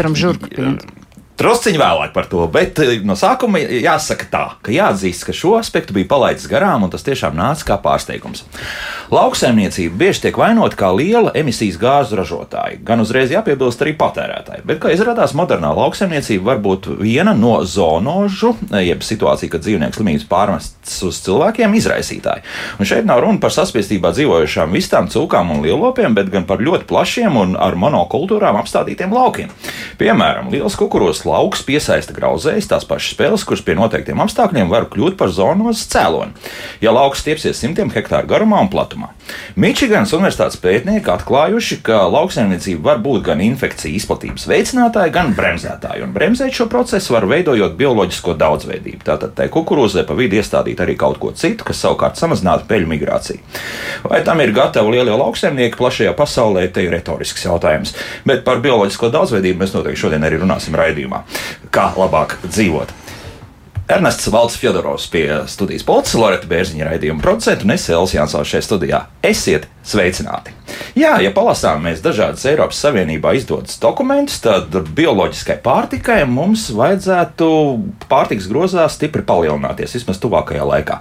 labāk dzīvot. Mēs varam žurku Trusciņš vēlāk par to, bet eh, no sākuma jāsaka tā, ka jāatzīst, ka šo aspektu bija palaidis garām, un tas tiešām nāca kā pārsteigums. Lauksaimniecība bieži tiek vainota kā liela emisijas gāzu ražotāja, gan uzreiz jāpiebilst arī patērētāji. Bet, kā izrādās, modernā lauksaimniecība var būt viena no zonožu, jeb situācija, kad dzīvnieku slimības pārmestas uz cilvēkiem, izraisītāji. Un šeit nav runa par saspiestībā dzīvojušām vistām, cūkām un lielopiem, bet gan par ļoti plašiem un ar monokultūrām apstādītiem laukiem. Piemēram, liels kukurūzas lauks piesaista grauzējus, tās pašas spēles, kuras pie noteiktiem apstākļiem var kļūt par zonos cēloni, ja lauks stiepsies simtiem hektāru garumā un platumā. Mičiganas universitātes pētnieki atklājuši, ka lauksaimniecība var būt gan infekciju izplatības veicinātāja, gan bremzētāja, un bremzēt šo procesu var veidojot bioloģisko daudzveidību. Tātad tai kukurūzai pa vidu iestādīt arī kaut ko citu, kas savukārt samazinātu peļu migrāciju. Vai tam ir gatavi lielie lauksaimnieki plašajā pasaulē, te ir retorisks jautājums. Bet par bioloģisko daudzveidību mēs noteikti šodien arī runāsim raidījumā kā labāk dzīvot. Ernests Valds Fjodorovs pie studijas polices, Loreta Bērziņa raidījuma producenta un es Elsijas Jansons šajā studijā. Esiet sveicināti! Jā, ja palasām mēs dažādas Eiropas Savienībā izdotas dokumentus, tad bioloģiskai pārtikai mums vajadzētu pārtiks grozā stipri palielināties vismaz tuvākajā laikā.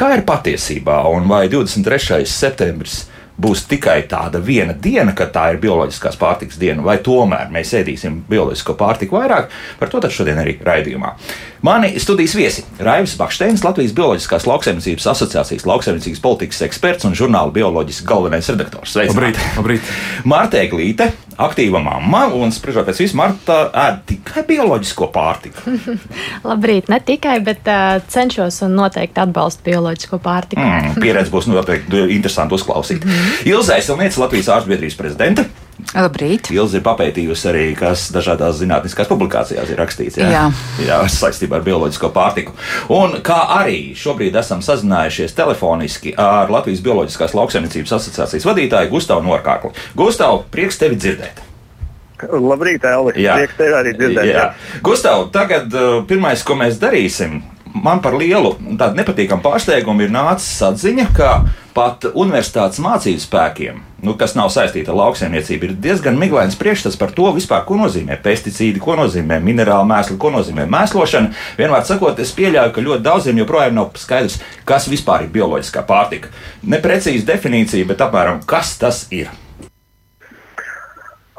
Kā ir patiesībā un vai 23. septembris? Būs tikai tāda viena diena, kad tā ir bioloģiskās pārtikas diena, vai tomēr mēs ēdīsim bioloģisko pārtiku vairāk, par to šodien arī raidījumā. Mani studijas viesi - Raivis Baksteins, Latvijas Bioloģiskās lauksaimniecības asociācijas lauksaimniecības politikas eksperts un žurnāla bioloģijas galvenais redaktors. Labrīt, labrīt. Marta Eglīte, aktīva mamma un spriežot pēc visu, Marta ēd tikai bioloģisko pārtiku. Labrīt, ne tikai, bet uh, cenšos un noteikti atbalstu bioloģisko pārtiku. Mm, pieredze būs noteikti interesanti uzklausīt. Mm -hmm. Ilza Eselniece, Latvijas ārstbiedrības prezidente. Labrīt. Ilza ir papētījusi arī, kas dažādās zinātniskās publikācijās ir rakstīts. Jā, jā. jā saistībā ar bioloģisko pārtiku. Un kā arī šobrīd esam sazinājušies telefoniski ar Latvijas Bioloģiskās lauksaimniecības asociācijas vadītāju Gustavu Norkārkli. Gustav, prieks tevi dzirdēt! Labrīt, Elvi! Prieks tevi arī dzirdēt! Jā. Jā. Gustav, tagad uh, pirmais, ko mēs darīsim, man par lielu tādu nepatīkamu pārsteigumu ir nācis atziņa, ka pat universitātes mācību spēkiem, nu, kas nav saistīta ar lauksaimniecību, ir diezgan miglains priekšstats par to, vispār, ko nozīmē pesticīdi, ko nozīmē minerāli mēsli, ko nozīmē mēslošana. Vienmēr sakot, es pieļauju, ka ļoti daudziem joprojām nav skaidrs, kas vispār ir bioloģiskā pārtika. Neprecīza definīcija, bet apmēram kas tas ir.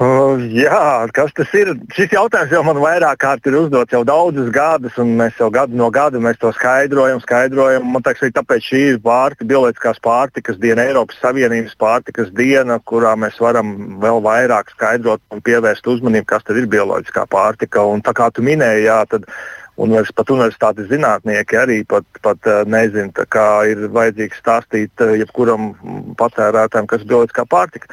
Uh, jā, kas tas ir? Šis jautājums jau man vairāk kārt ir uzdots jau daudzus gadus, un mēs jau gadu no gada to skaidrojam, skaidrojam. Man liekas, arī tāpēc šī ir pārtika, bioloģiskās pārtikas diena, Eiropas Savienības pārtikas diena, kurā mēs varam vēl vairāk skaidrot un pievērst uzmanību, kas tad ir bioloģiskā pārtika. Un, tā kā tu minēji, jā, tad univers, pat universitātes zinātnieki arī pat, pat uh, nezina, kā ir vajadzīgs stāstīt uh, jebkuram patērētājam, kas ir bioloģiskā pārtika.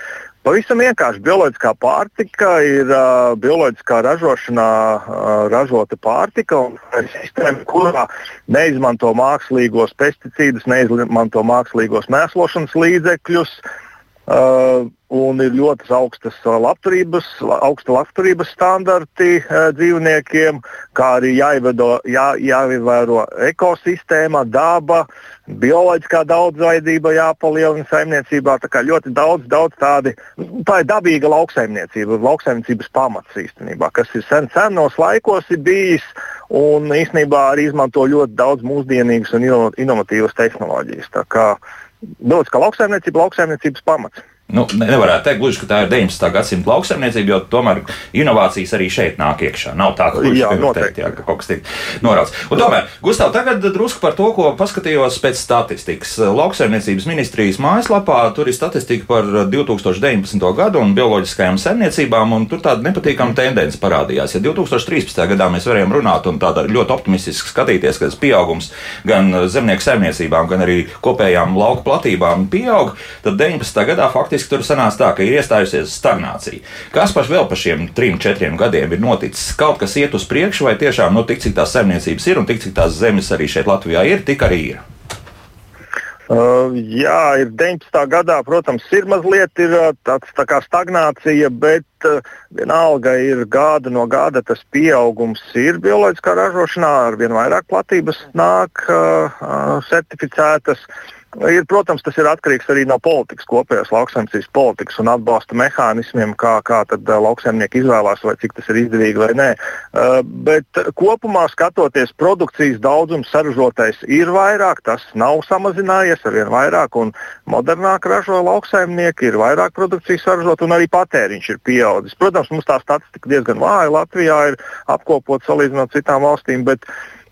Pavisam vienkārši bioloģiskā pārtika ir uh, bioloģiskā ražošanā uh, ražota pārtika un sistēma, kurā neizmanto mākslīgos pesticīdus, neizmanto mākslīgos mēslošanas līdzekļus. Uh, un ir ļoti augstas labturības, augsta labturības standarti uh, dzīvniekiem, kā arī jāievēro, jā, jāievēro ekosistēma, daba, bioloģiskā daudzveidība jāpalielina saimniecībā. Tā kā ļoti daudz, daudz tādi, tā ir dabīga lauksaimniecība, lauksaimniecības pamats īstenībā, kas ir sen, senos laikos ir bijis un īstenībā arī izmanto ļoti daudz mūsdienīgas un inovatīvas tehnoloģijas. Tā kā lauksaimniecība, lauksaimniecības pamats. Nu, nevarētu teikt, gluži, ka tā ir 19. gadsimta lauksaimniecība, jo tomēr inovācijas arī šeit nāk iekšā. Nav tā, ka, jā, teikt, jā, ka kaut kas tiek norāds. Un tomēr, Gustav, tagad drusku par to, ko paskatījos pēc statistikas. Lauksaimniecības ministrijas mājaslapā tur ir statistika par 2019. gadu un bioloģiskajām saimniecībām, un tur tāda nepatīkama tendence parādījās. Ja 2013. gadā mēs varējām runāt un tādā ļoti optimistiski skatīties, ka tas pieaugums gan zemnieku saimniecībām, gan arī kopējām lauku platībām pieaug, tad 19. gadā faktiski faktiski tur sanāca tā, ka ir iestājusies stagnācija. Kas paš vēl par šiem trim, četriem gadiem ir noticis? Kaut kas iet uz priekšu, vai tiešām nu, tik cik tās saimniecības ir un tik cik tās zemes arī šeit Latvijā ir, tik arī ir. Uh, jā, ir 19. gadā, protams, ir mazliet ir, uh, tāds tā kā stagnācija, bet uh, vienalga ir gada no gada tas pieaugums ir bioloģiskā ražošanā, ar vien vairāk platības nāk uh, uh, certificētas. Ir, protams, tas ir atkarīgs arī no politikas, kopējās lauksaimniecības politikas un atbalsta mehānismiem, kā, kā tad uh, lauksaimnieki izvēlās, vai cik tas ir izdevīgi vai nē. Uh, bet kopumā skatoties, produkcijas daudzums saražotais ir vairāk, tas nav samazinājies ar vien vairāk, un modernāk ražo lauksaimnieki, ir vairāk produkcijas saražot, un arī patēriņš ir pieaudzis. Protams, mums tā statistika diezgan vāja Latvijā ir apkopot salīdzinot citām valstīm, bet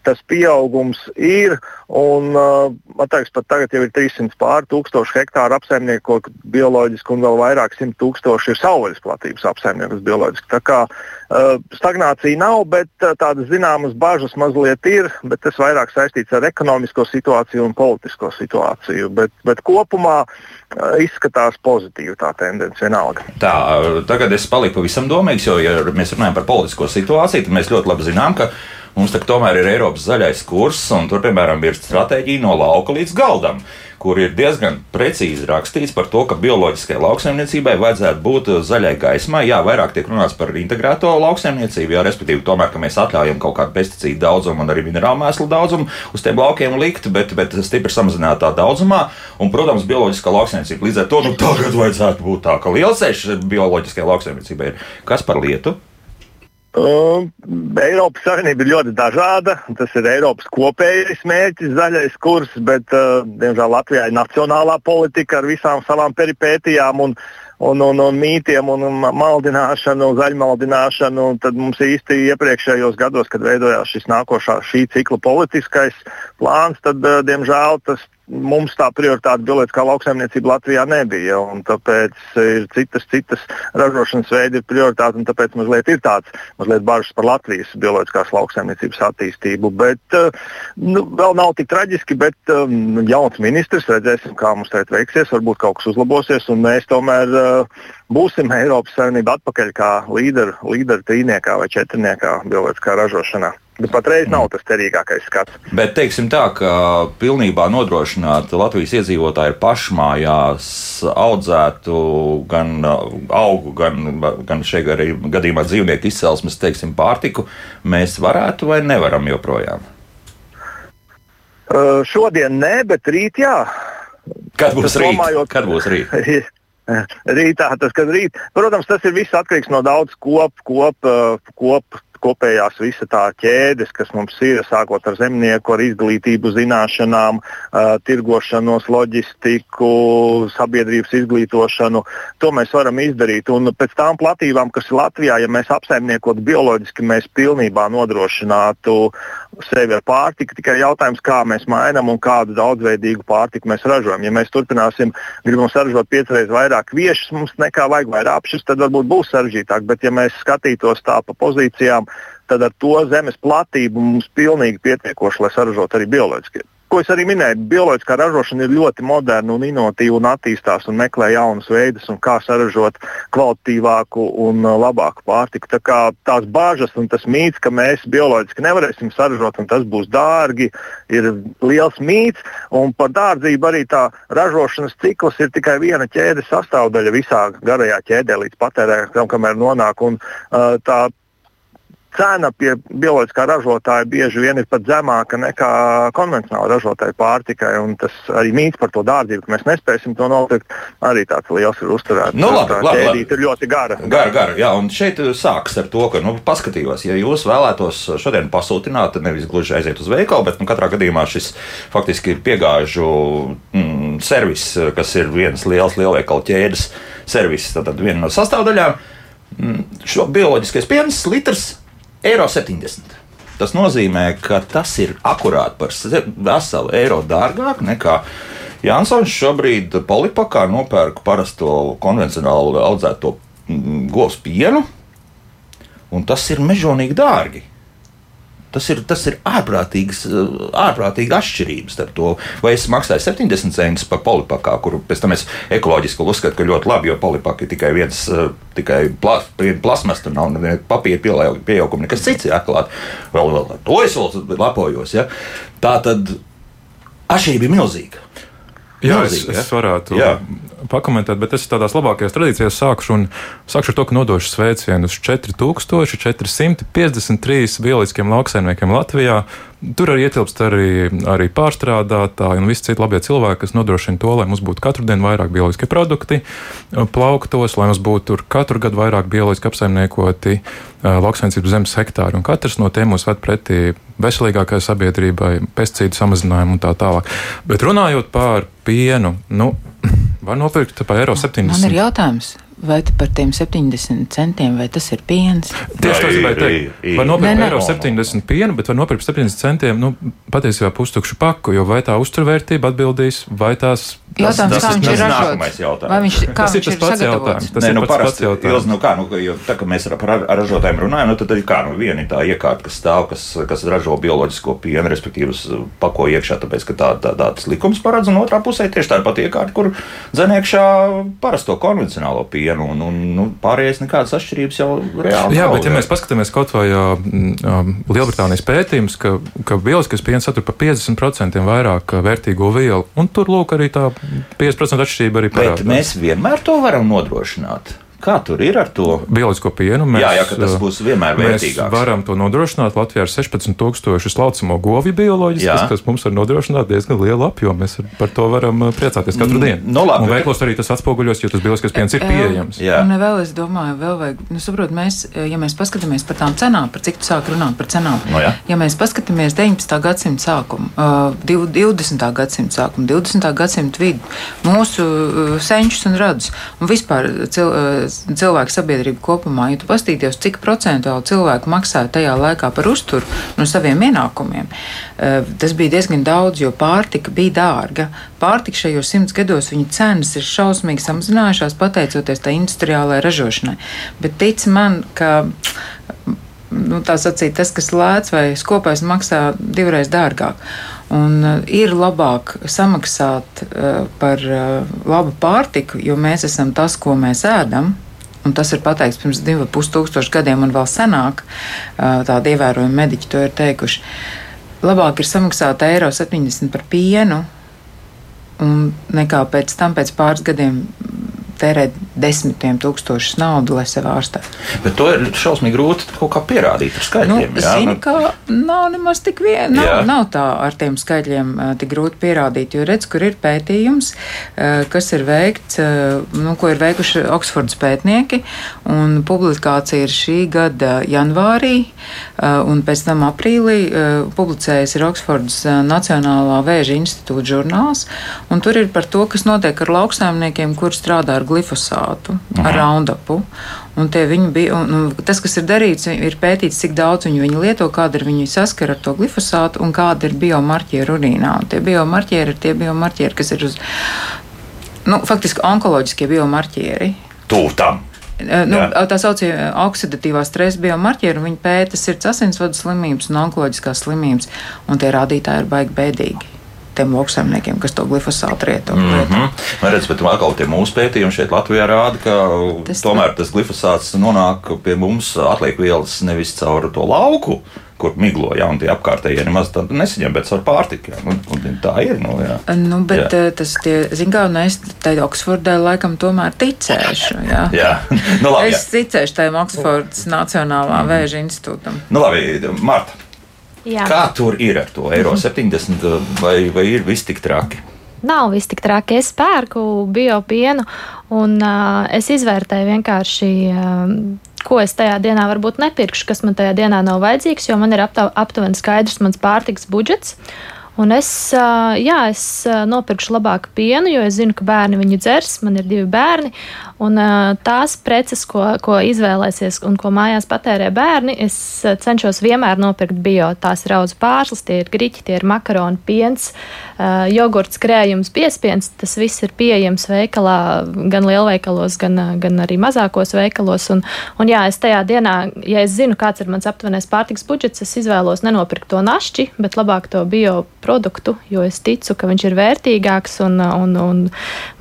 tas pieaugums ir. Un, uh, man liekas, pat tagad jau ir 300 pār tūkstoši hektāru apsaimniekot bioloģiski, un vēl vairāk simt tūkstoši ir savvaļas platības apsaimniekot bioloģiski. Tā kā uh, stagnācija nav, bet uh, tādas zināmas bažas mazliet ir, bet tas vairāk saistīts ar ekonomisko situāciju un politisko situāciju. Bet, bet kopumā uh, izskatās pozitīvi tā tendence vienalga. Tā, tagad es paliku pavisam domīgs, jo, ja mēs runājam par politisko situāciju, tad mēs ļoti labi zinām, ka Mums tomēr ir Eiropas zaļais kurs, un tur, piemēram, ir stratēģija no lauka līdz galdam, kur ir diezgan precīzi rakstīts par to, ka bioloģiskajai lauksaimniecībai vajadzētu būt zaļai gaismai. Jā, vairāk tiek runāts par integrēto lauksaimniecību, jā, respektīvi, tomēr, ka mēs atļaujam kaut kādu pesticīdu daudzumu un arī minerālu mēslu daudzumu uz tiem laukiem likt, bet, bet stipri samazināt tā daudzumā. Un, protams, bioloģiskā lauksaimniecība līdz ar to nu, tagad vajadzētu būt tā, ka liels ceļš bioloģiskajai lauksaimniecībai ir. Kas par lietu? Uh, Eiropas Savienība ir ļoti dažāda. Tas ir Eiropas kopējais mērķis, zaļais kurs, bet, uh, diemžēl, Latvijā ir nacionālā politika ar visām savām peripētijām un, un, un, un mītiem un maldināšanu, zaļmaldināšanu. Tad mums īsti iepriekšējos gados, kad veidojās šis nākošā šī cikla politiskais plāns, tad, uh, diemžēl, tas mums tā prioritāte bioloģiskā lauksaimniecība Latvijā nebija. Tāpēc ir citas, citas ražošanas veidi, prioritāte, un tāpēc mazliet ir tāds mazliet bažas par Latvijas bioloģiskās lauksaimniecības attīstību. Bet eh, nu, vēl nav tik traģiski, bet um, jauns ministrs redzēsim, kā mums tagad veiksies, varbūt kaut kas uzlabosies, un mēs tomēr uh, būsim Eiropas Savienība atpakaļ kā līderi līder trīniekā vai četrniekā bioloģiskā ražošanā. Bet patreiz nav tas cerīgākais skats. Bet teiksim tā, ka pilnībā nodrošināt Latvijas iedzīvotāju pašmājās audzētu gan augu, gan, gan šeit arī gadījumā dzīvnieku izcelsmes, teiksim, pārtiku, mēs varētu vai nevaram joprojām? Uh, šodien nē, bet rīt jā. Kad būs tas rīt? Domājot, kad būs rīt? Rītā tas, kad rīt, protams, tas ir viss atkarīgs no daudz kop, kop, kop kopējās visa tā ķēdes, kas mums ir, sākot ar zemnieku, ar izglītību, zināšanām, uh, tirgošanos, loģistiku, sabiedrības izglītošanu. To mēs varam izdarīt. Un pēc tām platībām, kas ir Latvijā, ja mēs apsaimniekotu bioloģiski, mēs pilnībā nodrošinātu sevi ar pārtiku. Tikai jautājums, kā mēs mainām un kādu daudzveidīgu pārtiku mēs ražojam. Ja mēs turpināsim, gribam saražot piecreiz vairāk viešas mums nekā vajag vai apšus, tad varbūt būs sarežģītāk. Bet ja mēs skatītos tā pa pozīcijām, tad ar to zemes platību mums pilnīgi pietiekoši, lai saražotu arī bioloģiski ko es arī minēju, bioloģiskā ražošana ir ļoti moderna un inovatīva un attīstās un meklē jaunus veidus, kā saražot kvalitatīvāku un labāku pārtiku. Tā kā tās bāžas un tas mīts, ka mēs bioloģiski nevarēsim saražot un tas būs dārgi, ir liels mīts. Un par dārdzību arī tā ražošanas cikls ir tikai viena ķēdes sastāvdaļa visā garajā ķēdē līdz patērētājam, kamēr nonāk. Un, uh, tā cena pie bioloģiskā ražotāja bieži vien ir pat zemāka nekā konvencionāla ražotāja pārtikai. Tas arī mīts par to dārdzību, ka mēs nespēsim to nopirkt. Arī tāds liels ir uzturēts. Nu, labi, tā labi, labi. ir ļoti gara. Gara, gara. Jā, un šeit sākas ar to, ka, nu, paskatījos, ja jūs vēlētos šodien pasūtināt, nevis gluži aiziet uz veikalu, bet, nu, katrā gadījumā šis faktiski ir piegāžu mm, servis, kas ir viens liels lielveikalu ķēdes servis, tad viena no sastāvdaļām. Mm, šo bioloģiskais piens, litrs eiro 70. Tas nozīmē, ka tas ir akurāt par veselu eiro dārgāk nekā Jansons šobrīd polipakā nopērk parasto konvencionālu audzēto mm, govs pienu, un tas ir mežonīgi dārgi. Tas ir, tas ir ārprātīgs, ārprātīgi atšķirības starp to, vai es maksāju 70 centus par polipakā, kuru pēc tam es ekoloģiski uzskatu, ka ļoti labi, jo polipaka ir tikai viens, tikai plas, plasmas, tur nav papīra pieauguma, nekas cits jāklāt. Vēl, vēl to es vēl lepojos. Ja? Tā tad atšķirība ir milzīga. Jā, milzīga, es, ja? es varētu jā. pakomentēt, bet es tādās labākajās tradīcijās sākušu, un sākšu ar to, ka nodošu sveicienu uz 4453 bioloģiskiem lauksaimniekiem Latvijā. Tur arī ietilpst arī, arī pārstrādātāji un visi citi labie cilvēki, kas nodrošina to, lai mums būtu katru dienu vairāk bioloģiski produkti plauktos, lai mums būtu katru gadu vairāk bioloģiski apsaimniekoti uh, lauksaimniecības zemes hektāri. Un katrs no tiem mūs ved pretī veselīgākai sabiedrībai, pesticīdu samazinājumu un tā tālāk. Bet runājot par pienu, nu, var nopirkt par eiro 70. Man ir jautājums. Vai par tiem 70 centiem, vai tas ir piens? Tieši tā, gribēju teikt. Var nopirkt eiro 70 pienu, bet var nopirkt 70 centiem, nu, patiesībā pustukšu paku, jo vai tā uzturvērtība atbildīs, vai tās Jautājums, tas, kā viņš ir ražots? Vai viņš, kā tas viņš ir tas pats jautājums. Tas Nē, ir nu, pats, pats jautājums. Ilz, nu, kā, nu, jo, tā, ka mēs ar, ar ražotājiem runājam, nu, tad ir kā, nu, viena ir tā iekārta, kas stāv, kas, kas ražo bioloģisko pienu, respektīvi pako iekšā, tāpēc, ka tā, tā, tā tas likums paredz, un otrā pusē tieši tā pati iekārta, kur dzen iekšā parasto konvencionālo pienu, un, un nu, pārējais nekādas atšķirības jau reāli Jā, nav. bet ja mēs paskatāmies kaut vai Lielbritānijas pētījums, ka, ka bioloģiskais piens satur par 50% vairāk vērtīgo vielu, un tur lūk arī tā 50% atšķirība arī Bet parādās. mēs vienmēr to varam nodrošināt. Kā tur ir ar to? Bioloģisko pienu mēs, Jā, jā, tas būs vienmēr mēs vērtīgāks. varam to nodrošināt. Latvijā ir 16,000 slaucamo govju bioloģiskas, Jā. kas mums var nodrošināt diezgan lielu apjomu. Mēs ar- par to varam uh, priecāties katru dienu. nu labi, Un veiklos arī tas atspoguļos, jo tas bioloģiskais piens ir pieejams. Jā. Un vēl es domāju, vēl vajag, nu, saprot, mēs, ja mēs paskatāmies par tām cenām, par cik tu sāk runāt par cenām, Nu jā. ja mēs paskatāmies 19. gadsimta sākumu, uh, div- 20. gadsimta sākumu, 20. gadsimta vidu, mūsu uh, senčus un radus, un vispār cil, uh, cilvēku sabiedrību kopumā, ja tu pastīties, cik procentuāli cilvēku maksāja tajā laikā par uzturu no saviem ienākumiem, uh, tas bija diezgan daudz, jo pārtika bija dārga. Pārtika šajos simts gados viņa cenas ir šausmīgi samazinājušās pateicoties tā industriālajai ražošanai. Bet tic man, ka nu, tā sacīt, tas, kas lēts vai skopais, maksā divreiz dārgāk. Un uh, ir labāk samaksāt uh, par uh, labu pārtiku, jo mēs esam tas, ko mēs ēdam. Un tas ir pateikts pirms diviem tūkstošiem gadiem, un vēl senāk tādi ievērojami mediķi to ir teikuši. Labāk ir samaksāt eiro 70 par pienu, un nekā pēc tam, pēc pāris gadiem, tērēt desmitiem tūkstošus naudu, lai sevi ārstētu. Bet to ir šausmīgi grūti kaut kā pierādīt ar Nu, skaitļiem. jā, zini, nu, ka nav nemaz tik viegli. Jā. Nav, nav tā ar tiem skaitļiem uh, tik grūti pierādīt, jo redz, kur ir pētījums, uh, kas ir veikts, uh, nu, ko ir veikuši Oksfordas pētnieki, un publikācija ir šī gada janvārī, un pēc tam aprīlī publicējas ir Oksfordas uh, Nacionālā vēža institūta žurnāls, un tur ir par to, kas notiek ar lauksaimniekiem, kur strādā ar glifosātu, ar raundapu. Un viņi bija, un, un tas, kas ir darīts, ir pētīts, cik daudz viņi, viņi lieto, kāda ir viņa saskara ar to glifosātu un kāda ir biomarķiera urīnā. Un tie biomarķieri ir tie biomarķieri, kas ir uz, nu, faktiski onkoloģiskie biomarķieri. Tuvu tam. Eh, Nu, Jā. tā saucamā oksidatīvā stresa biomarķieri, un viņi pēta sirds asinsvadu slimības un onkoloģiskās slimības, un tie rādītāji ir baigi bēdīgi tiem lauksaimniekiem, kas to glifosātu rieto. Mm lieto. -hmm. Man redz, bet atkal tie mūsu pētījumi šeit Latvijā rāda, ka Tas- tomēr tas glifosāts nonāk pie mums atliek vielas nevis caur to lauku, kur miglo, ja, un tie apkārtējie nemaz nesaņem, bet caur pārtiku. Ja. Un, un tā ir. Nu, jā. Nu, bet Jā. jā. tas, tie, zin kā, un es tai Oksfordai laikam tomēr ticēšu. Jā. Jā, nu labi. Es Jā. ticēšu tam Oksfordas Nacionālā vēža institūtam. Nu, labi, Marta, Jā. kā tur ir ar to eiro 70 vai, vai ir viss tik traki? Nav viss tik traki. Es pērku biopienu, un uh, es izvērtēju vienkārši, uh, ko es tajā dienā varbūt nepirkšu, kas man tajā dienā nav vajadzīgs, jo man ir aptuveni skaidrs mans pārtiks budžets. Un es, jā, es nopirkšu labāku pienu, jo es zinu, ka bērni viņu dzers. Man ir divi bērni. Un tās preces, ko, ko izvēlēsies un ko mājās patērē bērni, es cenšos vienmēr nopirkt bio. Tās ir auzu pārslas, tie ir griķi, tie ir makaroni, piens, jogurts, krējums, piespiens. Tas viss ir pieejams veikalā, gan lielveikalos, gan, gan arī mazākos veikalos. Un, un jā, es tajā dienā, ja es zinu, kāds ir mans aptuvenais pārtiks budžets, es izvēlos nenopirkt to našķi, bet labāk to bio produktu, jo es ticu, ka viņš ir vērtīgāks un, un, un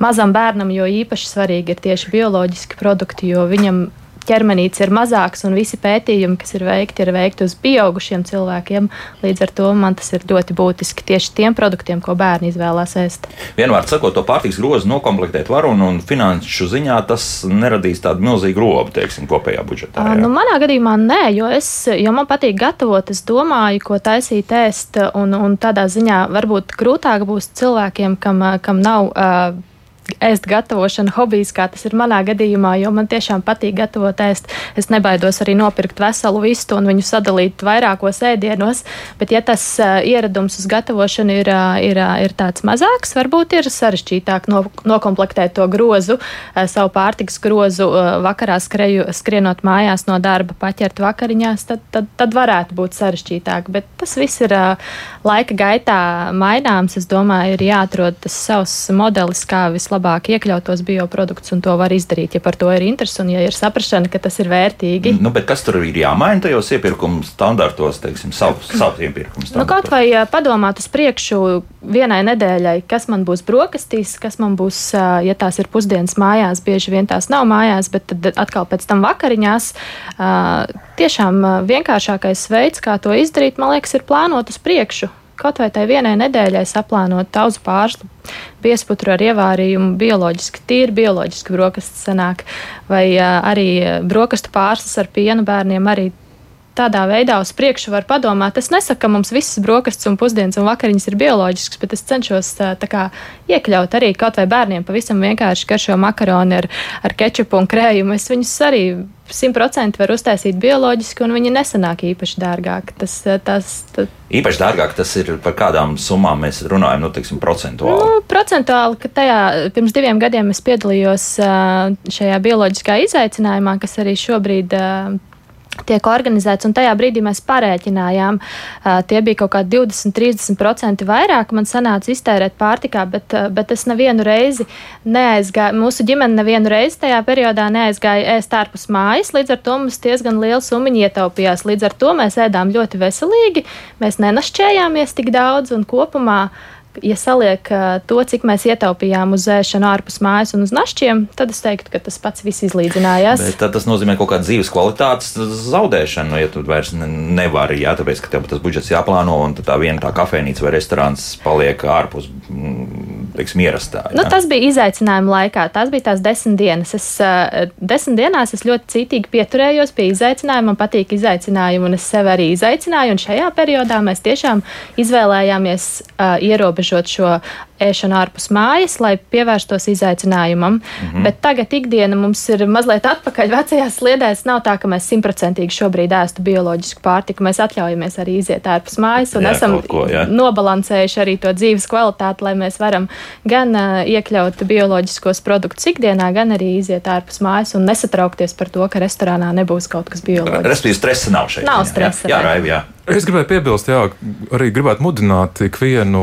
mazam bērnam jo īpaši svarīgi ir tieši bioloģiski produkti, jo viņam ķermenītis ir mazāks, un visi pētījumi, kas ir veikti, ir veikti uz pieaugušiem cilvēkiem. Līdz ar to man tas ir ļoti būtiski tieši tiem produktiem, ko bērni izvēlās ēst. Vienmēr sakot, to pārtiks grozu nokomplektēt var, un, un finanšu ziņā tas neradīs tādu milzīgu robu, teiksim, kopējā budžetā. Jā. Nu, manā gadījumā nē, jo, es, jo man patīk gatavot, es domāju, ko taisīt ēst, un, un tādā ziņā varbūt grūtāk būs cilvēkiem, kam, kam nav. Uh, ēst gatavošana hobijs, kā tas ir manā gadījumā, jo man tiešām patīk gatavot ēst. Es nebaidos arī nopirkt veselu vistu un viņu sadalīt vairākos ēdienos, bet ja tas uh, ieradums uz gatavošanu ir, uh, ir, uh, ir tāds mazāks, varbūt ir sarežģītāk no, nokomplektēt to grozu, uh, savu pārtiks grozu uh, vakarā skreju, skrienot mājās no darba, paķert vakariņās, tad, tad, tad varētu būt sarežģītāk, bet tas viss ir uh, laika gaitā maināms. Es domāju, ir jāatrod tas savs modelis, kā vislabāk labāk iekļaut tos bioproduktus, un to var izdarīt, ja par to ir interesi un ja ir saprašana, ka tas ir vērtīgi. Nu, kas tur ir jāmaina tajos iepirkuma standartos, teiksim, savus, savus iepirkuma standartus? Nu, kaut vai padomāt uz priekšu vienai nedēļai, kas man būs brokastīs, kas man būs, ja tās ir pusdienas mājās, bieži vien tās nav mājās, bet tad atkal pēc tam vakariņās. Tiešām vienkāršākais veids, kā to izdarīt, man liekas, ir plānot uz priekšu kaut vai tai vienai nedēļai saplānot tauzu pārslu, piesputru ar ievārījumu, bioloģiski tīri, bioloģiski brokastis sanāk, vai arī brokastu pārslas ar pienu bērniem arī tādā veidā uz priekšu var padomāt. Es nesaku, ka mums visas brokastis un pusdienas un vakariņas ir bioloģiskas, bet es cenšos kā, iekļaut arī kaut vai bērniem pavisam vienkārši garšo makaroni ar, ar kečupu un krējumu. Es viņus arī simtprocentīgi var uztaisīt bioloģiski, un viņi nesanāk īpaši dārgāk. Tas, tas, tas... Īpaši dārgāk tas ir par kādām summām mēs runājam, nu, teiksim, procentuāli. Nu, procentuāli, ka tajā pirms diviem gadiem es piedalījos šajā bioloģiskā izaicinājumā, kas arī šobrīd tiek organizēts, un tajā brīdī mēs parēķinājām, uh, tie bija kaut kādi 20-30% vairāk man sanāca iztērēt pārtikā, bet, bet es nevienu reizi neaizgāju, mūsu ģimene nevienu reizi tajā periodā neaizgāja ēst ārpus mājas, līdz ar to mums diezgan liela summiņa ietaupījās. Līdz ar to mēs ēdām ļoti veselīgi, mēs nenašķējāmies tik daudz un kopumā ja saliek to, cik mēs ietaupījām uz ēšanu ārpus mājas un uz našķiem, tad es teiktu, ka tas pats viss izlīdzinājās. Bet tas nozīmē kaut kādu dzīves kvalitātes zaudēšanu, ja tu vairs nevari, jā, tāpēc, ka tev tas budžets jāplāno un tā viena tā kafejnīca vai restorāns paliek ārpus, mm, teiksim, ierastā. Jā. Nu, tas bija izaicinājuma laikā, tās bija tās desmit dienas. Es, desmit dienās es ļoti cītīgi pieturējos pie izaicinājuma, man patīk izaicinājumi un es sevi arī izaicināju, un šajā periodā mēs tiešām izvēlējāmies uh, ierobežot ierobežot šo ēšanu ārpus mājas, lai pievērstos izaicinājumam. Mm -hmm. Bet tagad ikdiena mums ir mazliet atpakaļ vecajās sliedēs. Nav tā, ka mēs simtprocentīgi šobrīd ēstu bioloģisku pārtiku. Mēs atļaujamies arī iziet ārpus mājas un jā, esam ko, jā. nobalansējuši arī to dzīves kvalitāti, lai mēs varam gan uh, iekļaut bioloģiskos produktus ikdienā, gan arī iziet ārpus mājas un nesatraukties par to, ka restorānā nebūs kaut kas bioloģisks. Respektīvi, stresa nav šeit. Nav stresa. Jā, jā, jā, jā. Es gribēju piebilst, jā, arī gribētu mudināt ikvienu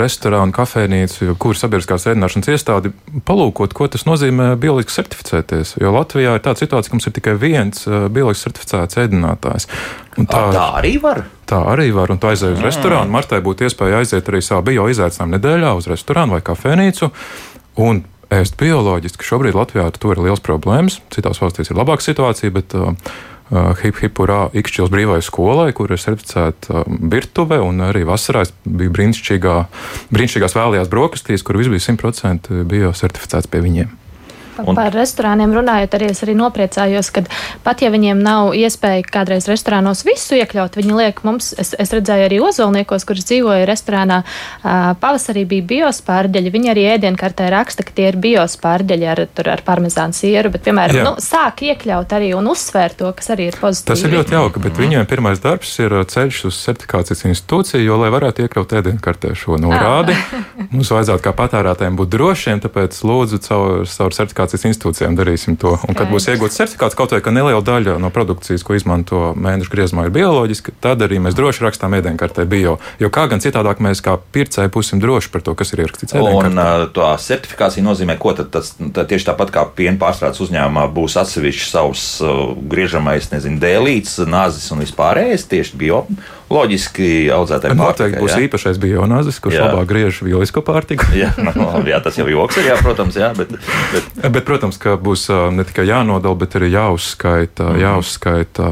restorānu, kafejnīcu, kur sabiedriskās ēdināšanas iestādi palūkot, ko tas nozīmē bioloģiski certificēties. Jo Latvijā ir tāda situācija, ka mums ir tikai viens bioloģiski certificēts ēdinātājs. Un tā, tā arī var. Tā arī var, un tu aizej uz mm. restorānu. Martai būtu iespēja aiziet arī savā bio izaicinājumu nedēļā uz restorānu vai kafejnīcu. Un ēst bioloģiski. Šobrīd Latvijā ar to ir liels problēmas. Citās valstīs ir labāka situācija, bet Uh, hip hipurā Ikšķils brīvai skolai, kur ir certificēta um, virtuve, un arī vasarā bija brīnišķīgā, brīnišķīgās vēlējās brokastīs, kur viss bija 100% bija certificēts pie viņiem. Un... Par restorāniem runājot, arī es arī nopriecājos, ka pat ja viņiem nav iespēja kādreiz restorānos visu iekļaut, viņi liek mums, es, es redzēju arī ozolniekos, kurš dzīvoja restorānā, pavasarī bija biospārģeļi. Viņi arī ēdienkartē raksta, ka tie ir biospārģeļi ar, ar parmezānu sieru, bet, piemēram, Jā. nu, sāk iekļaut arī un uzsvērt to, kas arī ir pozitīvi. Tas ir ļoti jauki, bet viņiem pirmais darbs ir ceļš uz certifikācijas institūciju, jo, lai varētu iekļaut ēdienkartē šo norādi, mums vajadzētu kā patērētājiem būt drošiem, tāpēc lūdzu caur, caur certifikāciju certifikācijas institūcijām darīsim to. Un, kad būs iegūts certifikāts, kaut vai ka neliela daļa no produkcijas, ko izmanto mēnešu griezumā, ir bioloģiska, tad arī mēs droši rakstām ēdienkartē bio. Jo kā gan citādāk mēs kā pircēji būsim droši par to, kas ir ierakstīts ēdienkartē. Un tā certifikācija nozīmē, ko tad tas tad tieši tāpat kā piena pārstrādes uzņēmumā būs atsevišķs savs uh, griežamais, nezinu, dēlīts, nāzis un vispārējais tieši bio loģiski audzētai Noteikti būs jā. īpašais bionāzis, kurš jā. labāk griež vielisko pārtiku. jā, nu, jā, tas jau joks ir, jā, protams, jā, bet, bet... bet, protams, ka būs ne tikai jānodala, bet arī jāuzskaita, mm. jāuzskaita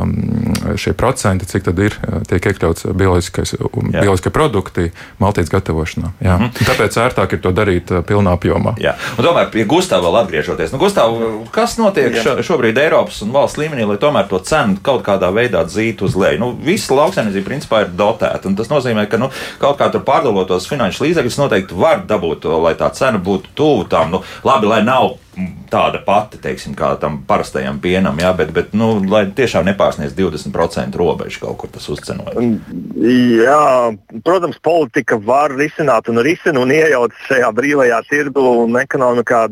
šie procenti, cik tad ir, tiek iekļauts bioloģiskie produkti maltītes gatavošanā. Jā. Mm. Tāpēc ērtāk ir to darīt pilnā apjomā. Jā, un tomēr pie Gustavā vēl atgriežoties. Nu, Gustav, kas notiek jā. šobrīd Eiropas un valsts līmenī, lai tomēr to cenu kaut kādā veidā dzītu uz leju? Nu, visa lauksaimniecība principā ir dotēta. Tas nozīmē, ka nu, kaut kā tur pārdalotos finanšu līdzekļus noteikti var dabūt lai tā cena būtu tuvu tam. Nu, labi, lai nav tāda pati, teiksim, kā tam parastajam pienam, jā, bet, bet nu, lai tiešām nepārsniedz 20% robežu kaut kur tas uzcenojums. Jā, protams, politika var risināt un risina un iejaucas šajā brīvajā tirgu un ekonomikā.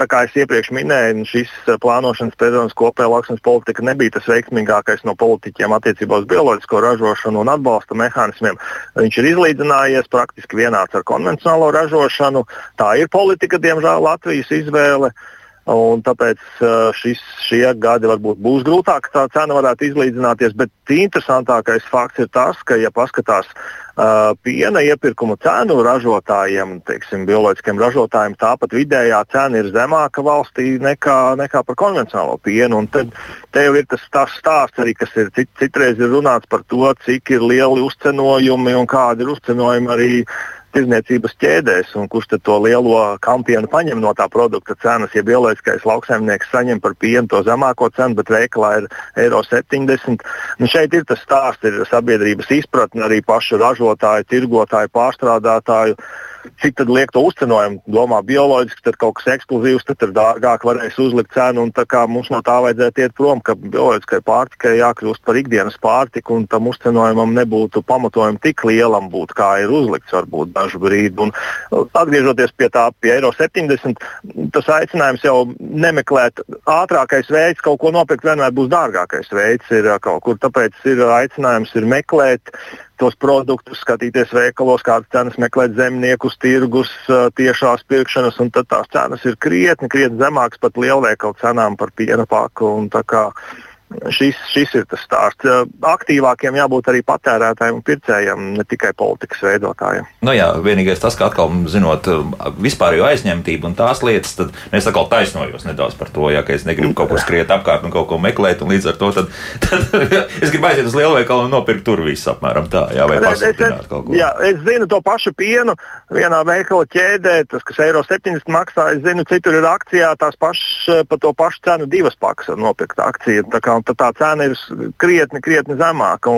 Tā kā es iepriekš minēju, šis plānošanas periods kopējā lauksaimnes politika nebija tas veiksmīgākais no politiķiem attiecībā uz bioloģisko ražošanu un atbalsta mehānismiem. Viņš ir izlīdzinājies praktiski vienāds ar konvencionālo ražošanu. Tā ir politika, diemžēl, Latvijas izvēle. Un tāpēc šis, šie gadi varbūt būs grūtāk, tā cena varētu izlīdzināties. Bet interesantākais fakts ir tas, ka, ja paskatās uh, piena iepirkuma cenu ražotājiem, teiksim, bioloģiskiem ražotājiem, tāpat vidējā cena ir zemāka valstī nekā, nekā par konvencionālo pienu. Un tad te jau ir tas, tas stāsts arī, kas ir cit, citreiz ir runāts par to, cik ir lieli uzcenojumi un kādi ir uzcenojumi arī tirdzniecības ķēdēs, un kurš to lielo kampienu paņem no tā produkta cenas. Ja bioloģiskais lauksaimnieks saņem par pienu to zemāko cenu, bet veikalā ir eiro 70, nu šeit ir tas stāsts, ir sabiedrības izpratne, arī pašu ražotāju, tirgotāju, pārstrādātāju cik tad liek to uzcenojumu. Domā, bioloģiski tad kaut kas ekskluzīvs, tad ir dārgāk, varēs uzlikt cenu. Mums no tā vajadzētu iet prom, ka bioloģiskai pārtikai jākļūst par ikdienas pārtiku, un tam uzcenojumam nebūtu pamatojuma tik lielam, būt, kā ir uzlikts varbūt dažu brīdi. Un, atgriežoties pie tā, pie eiro 70, tas aicinājums jau nemeklēt ātrākais veids, kaut ko nopirkt vienmēr būs dārgākais veids. Ir kaut kur tāpēc ir aicinājums ir meklēt tos produktus, skatīties veikalos, kādas cenas meklēt zemniekus, tirgus, tiešās pirkšanas, un tad tās cenas ir krietni, krietni zemākas pat lielveikalu cenām par piena paku. Šis, šis ir tas stāsts. Aktīvākiem jābūt arī patērētājiem un pircējiem, ne tikai politikas veidotājiem. Nu jā, vienīgais tas, ka atkal zinot vispārējo aizņemtību un tās lietas, tad es atkal taisnojos nedaudz par to, ja es negribu kaut kur skriet apkārt un kaut ko meklēt, un līdz ar to tad, tad es gribu aiziet uz lielveikalu un nopirkt tur visu apmēram tā, jā, vai pasūtināt kaut ko. Jā, es zinu to pašu pienu vienā veikala ķēdē, tas, kas eiro 70 maksā, es zinu, citur ir akcijā tās pašas, pa to pašu cenu divas pakas nopirkt akciju tad tā cena ir krietni, krietni zemāka.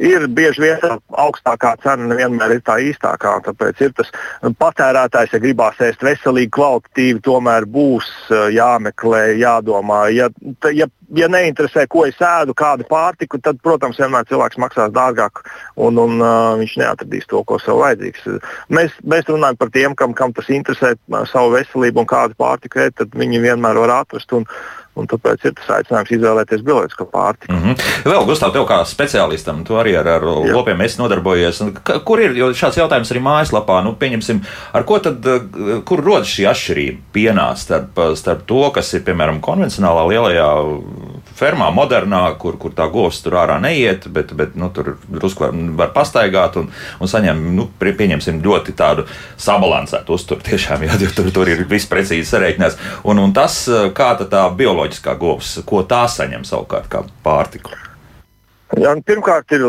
Ir bieži vien augstākā cena nevienmēr ir tā īstākā. Tāpēc ir tas patērētājs, ja gribās ēst veselīgi, kvalitatīvi, tomēr būs jāmeklē, jādomā. Ja, ja, ja neinteresē, ko es ēdu, kādu pārtiku, tad, protams, vienmēr cilvēks maksās dārgāk un, un uh, viņš neatradīs to, ko sev vajadzīgs. Mēs, mēs runājam par tiem, kam, kam tas interesē, savu veselību un kādu pārtiku ēst, tad viņi vienmēr var atrast. Un, Un tāpēc ir tas aicinājums izvēlēties bioloģisko pārtiku. Mm -hmm. Vēl, Gustav, tev kā speciālistam, tu arī ar, ar Jā. lopiem esi nodarbojies. Kur ir šāds jautājums arī mājaslapā? Nu, pieņemsim, ar ko tad, kur rodas šī atšķirība pienā starp, starp to, kas ir, piemēram, konvencionālā lielajā fermā, modernā, kur, kur tā govs tur ārā neiet, bet, bet nu, tur drusku var, var pastaigāt un, un saņem, nu, pieņemsim, ļoti tādu sabalansētu uzturu. Tiešām, jā, tur, tur ir viss precīzi sareiķināts. Un, un tas, kā tā bioloģija bioloģiskā govs, ko tā saņem savukārt kā pārtiku? Ja, pirmkārt, ir,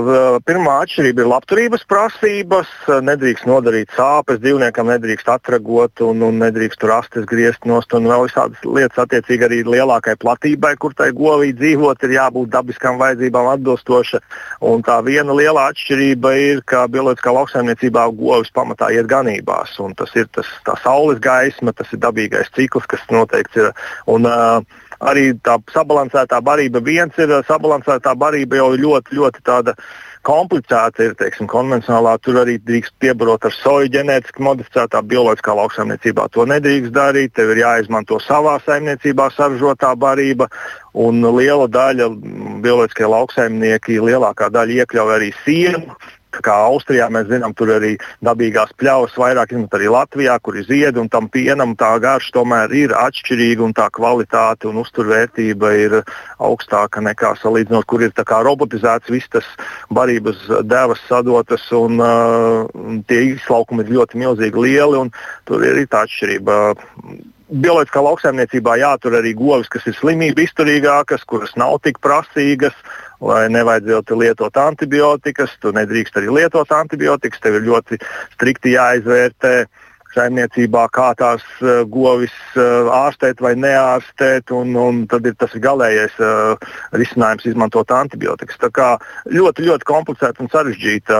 pirmā atšķirība ir labturības prasības. Nedrīkst nodarīt sāpes, dzīvniekam nedrīkst atragot un, un nedrīkst tur astes griezt nost. Un vēl visādas lietas, attiecīgi arī lielākai platībai, kur tai govī dzīvot, ir jābūt dabiskām vajadzībām atbilstoša. Un tā viena liela atšķirība ir, ka bioloģiskā lauksaimniecībā govis pamatā iet ganībās. Tas ir tas, tā saules gaisma, tas ir dabīgais cikls, kas noteikti ir. Un, uh, arī tā sabalansētā barība. Viens ir sabalansētā barība jau ļoti, ļoti tāda komplicēta ir teiksim, konvencionālā. Tur arī drīkst piebarot ar soju ģenētiski modificētā bioloģiskā lauksaimniecībā. To nedrīkst darīt. Tev ir jāizmanto savā saimniecībā saražotā barība. Un liela daļa bioloģiskie lauksaimnieki, lielākā daļa iekļauj arī sienu kā Austrijā mēs zinām, tur arī dabīgās pļavas vairāk izmanto arī Latvijā, kur ir ziedi, un tam pienam tā garša tomēr ir atšķirīga, un tā kvalitāte un uzturvērtība ir augstāka nekā salīdzinot, kur ir robotizēts viss tas barības devas sadotas, un uh, tie izlaukumi ir ļoti milzīgi lieli, un tur ir tā atšķirība. Bioloģiskā lauksaimniecībā jātur arī govis, kas ir slimību izturīgākas, kuras nav tik prasīgas, lai nevajadzētu lietot antibiotikas. Tu nedrīkst arī lietot antibiotikas, tev ir ļoti strikti jāizvērtē saimniecībā, kā tās uh, govis uh, ārstēt vai neārstēt, un, un tad ir tas galīgais uh, risinājums izmantot antibiotikas. Tā kā ļoti, ļoti komplicēta un sarežģīta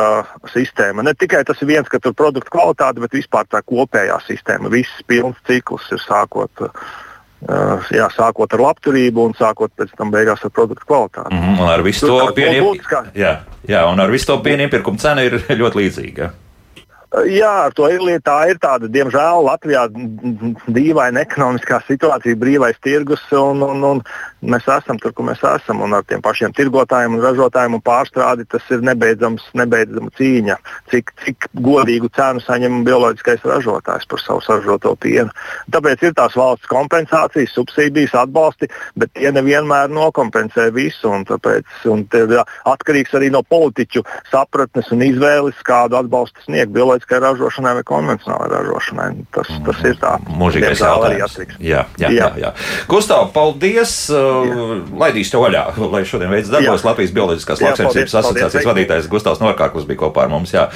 sistēma. Ne tikai tas viens, ka tur produktu kvalitāte, bet vispār tā kopējā sistēma. Viss pilns cikls ir sākot. Uh, jā, sākot ar labturību un sākot pēc tam beigās ar produktu kvalitāti. Mm, un ar visu to pienu, jā, jā, un ar visu to pienu iepirkuma cena ir ļoti līdzīga. Jā, ar to ir lieta. Tā ir tāda, diemžēl, Latvijā dīvaina ekonomiskā situācija, brīvais tirgus, un, un, un mēs esam tur, kur mēs esam. Un ar tiem pašiem tirgotājiem, un ražotājiem un pārstrādi tas ir nebeidzams, nebeidzama cīņa. Cik, cik godīgu cenu saņem bioloģiskais ražotājs par savu saražoto pienu. Tāpēc ir tās valsts kompensācijas, subsīdijas, atbalsti, bet tie nevienmēr nokompensē visu. Un tāpēc un atkarīgs arī no politiķu sapratnes un izvēles, kādu atbalstu sniegt ekoloģiskai ražošanai vai konvencionālai ražošanai. Tas, tas ir tā. Mūžīgais jautājums. Jā, jā, jā. jā. Gustav, paldies! Jā. Laidīšu tev vaļā, lai šodien veids darbos Latvijas Bioloģiskās lauksaimniecības asociācijas vadītājs Gustavs Norkārklis bija kopā ar mums. Jā.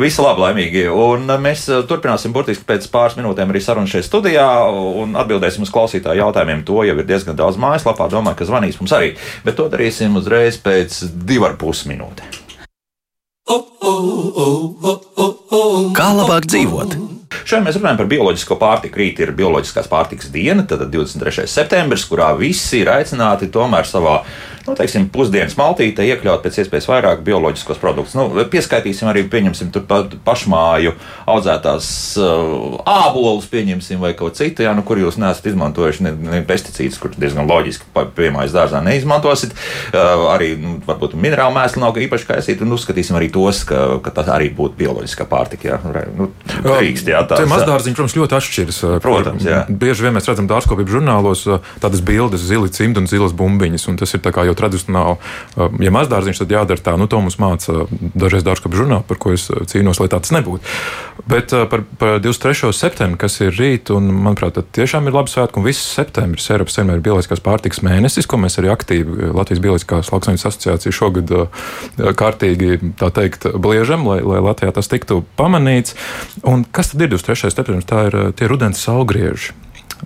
Visi labi, laimīgi. Un mēs uh, turpināsim burtiski pēc pāris minūtēm arī sarunu šeit studijā un atbildēsim uz klausītāju jautājumiem. To jau ir diezgan daudz mājaslapā. Domāju, ka zvanīs mums arī, bet to darīsim uzreiz pēc divar pus minūtēm. Kā labāk dzīvot? Šodien mēs runājam par bioloģisko pārtiku. Rīt ir bioloģiskās pārtikas diena, tad 23. septembris, kurā visi ir aicināti tomēr savā nu, teiksim, pusdienas maltītē iekļaut pēc iespējas vairāk bioloģiskos produktus. Nu, pieskaitīsim arī pa, pašmāju audzētās uh, ābolus, pieņemsim, vai kaut citu, jā, nu, kur jūs neesat izmantojuši ne, ne pesticīdus, kur diezgan loģiski piemājas dārzā neizmantosiet. Uh, arī nu, varbūt minerālu mēslu nav īpaši kaisīt, un uzskatīsim arī tos, ka, ka tas arī būtu bioloģiskā pārtika. Jā, nu, drīkst, jā, tās, mazdārziņi, protams, ļoti atšķiras. Uh, protams, jā. Bieži vien mēs redzam dārzkopības žurnālos uh, tādas bildes, zili cimdi un zilas bumbiņas, un tas ir jau tradicionāli. Uh, ja mazdārziņš, tad jādara tā, nu, to mums māca dažreiz dārzkopības žurnāli, par ko es cīnos, lai tāds nebūtu. Bet par, par 23. septembri, kas ir rīt, un manuprāt, tiešām ir labi svētki, un viss septembris Eiropas Savienībā ir bioloģiskās pārtikas mēnesis, ko mēs arī aktīvi Latvijas Bioloģiskās lauksaimniecības asociācija šogad kārtīgi, tā teikt, bliežam, lai, lai Latvijā tas tiktu pamanīts. Un kas tad ir 23. septembris? Tā ir tie rudens saulgrieži.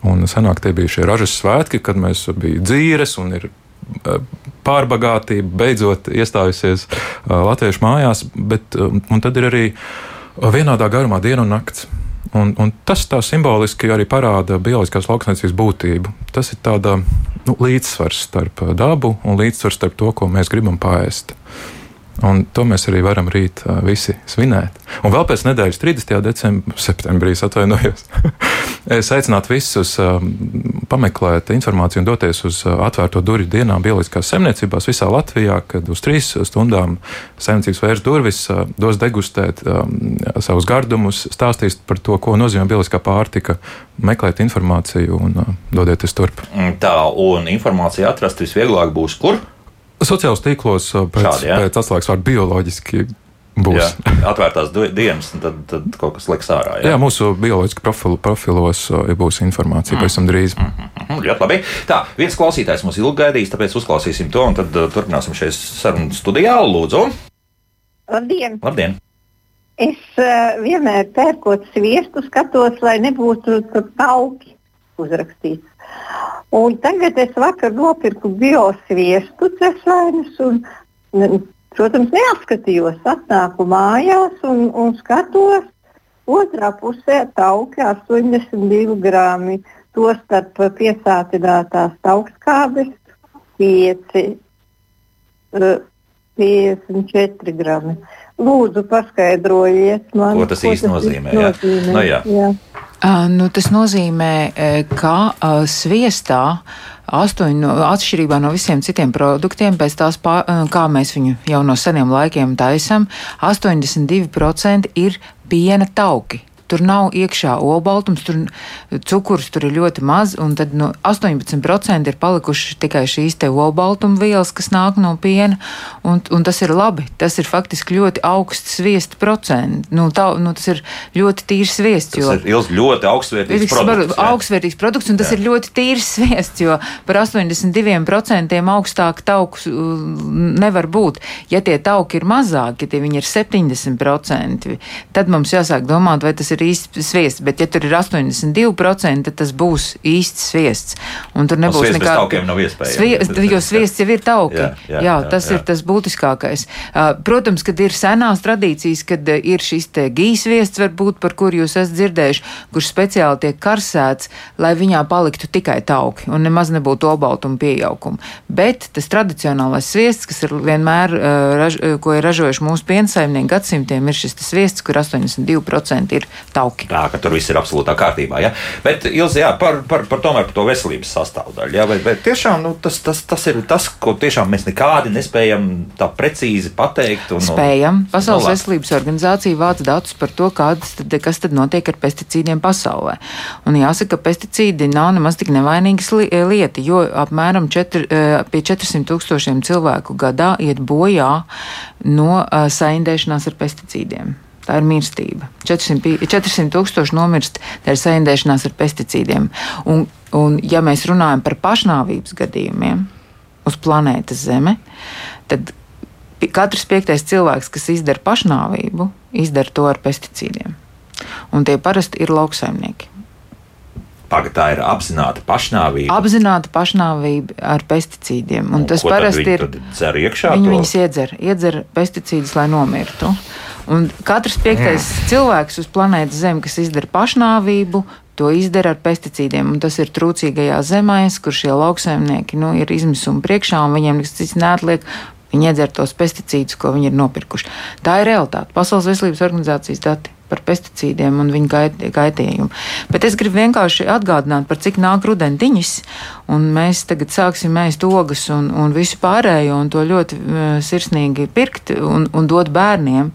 Un senāk tie bija šie ražas svētki, kad mēs bijām dzīves un ir pārbagātība beidzot iestājusies latviešu mājās, bet tad ir arī vienādā garumā diena un nakts. Un, un tas tā simboliski arī parāda bioloģiskās lauksniecības būtību. Tas ir tāds nu, līdzsvars starp dabu un līdzsvars starp to, ko mēs gribam pāriest. Un to mēs arī varam rīt uh, visi svinēt. Un vēl pēc nedēļas, 30. decembrī, atvainojos, es aicinātu visus uh, pameklēt informāciju un doties uz uh, atvērto durvju dienām bioloģiskās saimniecībās visā Latvijā, kad uz trīs stundām saimniecības vērs durvis, dos degustēt savus gardumus, stāstīs par to, ko nozīmē bioloģiskā pārtika, meklēt informāciju un dodieties turp. Tā, un informāciju atrast visvieglāk būs kur? Sociālos tīklos pēc, Šādi, ja? pēc atslēgas vārda bioloģiski. Būs. Jā, atvērtās dienas, un tad, tad kaut kas liks ārā. Jā, jā mūsu bioloģiski profilu, profilos būs informācija mm. pavisam drīz. Mm -hmm. Ļoti labi. Tā, viens klausītājs mums ilgi gaidīs, tāpēc uzklausīsim to, un tad uh, turpināsim šeit sarunu studijā. Lūdzu! Labdien! Labdien. Es uh, vienmēr pērkot sviestu, skatos, lai nebūtu tauki uzrakstīts. Un tagad es vakar nopirku biosviestu cesainus un, protams, neapskatījos. Atnāku mājās un, un skatos, otrā pusē tauki 82 grami. Tostarp piesātinātās augstskābes 5, 54 grami. Lūdzu, paskaidrojiet man, ko tas īsti nozīmē. Jā. nozīmē. Nu, jā. Jā. Uh, nu, tas nozīmē, ka uh, sviestā astoņi, no, atšķirībā no visiem citiem produktiem, pēc tās, pār, kā mēs viņu jau no seniem laikiem taisam, 82% ir piena tauki. Tur nav iekšā olbaltums, tur cukurs tur ir ļoti maz, un tad no 18% ir palikuši tikai šīs te olbaltuma vielas, kas nāk no piena, un, un tas ir labi. Tas ir faktiski ļoti augsts sviesta procents. Nu, tā, nu, tas ir ļoti tīrs sviests. Jo, tas ir ļoti augstsvērtīgs produkts. Augstsvērtīgs produkts, un tas jā. ir ļoti tīrs sviests, jo par 82% augstāk taukus nevar būt. Ja tie tauki ir mazāki, ja tie viņi ir 70%, tad mums jāsāk domāt, vai tas ir ir īsts sviests, bet ja tur ir 82%, tad tas būs īsts sviests. Un tur nebūs nekāda taukiem nav iespējams. Svie, jo sviests jau ir tauki. Jā, jā, jā, tas jā. ir tas būtiskākais. Protams, kad ir senās tradīcijas, kad ir šis te gīs sviests, varbūt, par kur jūs esat dzirdējuši, kurš speciāli tiek karsēts, lai viņā paliktu tikai tauki un nemaz nebūtu obaltuma pieauguma. Bet tas tradicionālais sviests, kas ir vienmēr, raž, ko ir ražojuši mūsu piensaimnieki gadsimtiem, ir šis sviests, kur 82% ir tauki. Tā, ka tur viss ir absolūtā kārtībā. Ja? Bet, Ilzi, jā, par, par, par, tomēr par to veselības sastāvdaļu. Ja? Bet, bet tiešām nu, tas, tas, tas ir tas, ko tiešām mēs nekādi nespējam tā precīzi pateikt. Un, Spējam. Pasaules no, veselības organizācija vāc datus par to, tad, kas tad notiek ar pesticīdiem pasaulē. Un jāsaka, ka pesticīdi nav nemaz tik nevainīgas li lieta, jo apmēram četri, eh, pie 400 tūkstošiem cilvēku gadā iet bojā no uh, saindēšanās ar pesticīdiem. Tā ir mirstība. 400, 400 tūkstoši nomirst dēļ saindēšanās ar pesticīdiem. Un, un, ja mēs runājam par pašnāvības gadījumiem uz planētas Zeme, tad katrs piektais cilvēks, kas izdara pašnāvību, izdara to ar pesticīdiem. Un tie parasti ir lauksaimnieki. Paga, tā ir apzināta pašnāvība. Apzināta pašnāvība ar pesticīdiem. Un un tas parasti ir. Viņi viņus iedzer, iedzer pesticīdus, lai nomirtu. Un katrs piektais mm. cilvēks uz planētas Zeme, kas izdara pašnāvību, to izdara ar pesticīdiem. Un tas ir trūcīgajā zemē, kur šie lauksaimnieki nu, ir izmisuma priekšā un viņiem nekas cits neatliek. Viņi iedzer tos pesticīdus, ko viņi ir nopirkuši. Tā ir realitāte. Pasaules veselības organizācijas dati par pesticīdiem un viņu gait, gaitījumu. Bet es gribu vienkārši atgādināt, par cik nāk rudendiņas, un mēs tagad sāksim ēst ogas un, un visu pārējo, un to ļoti uh, sirsnīgi pirkt un, un dot bērniem.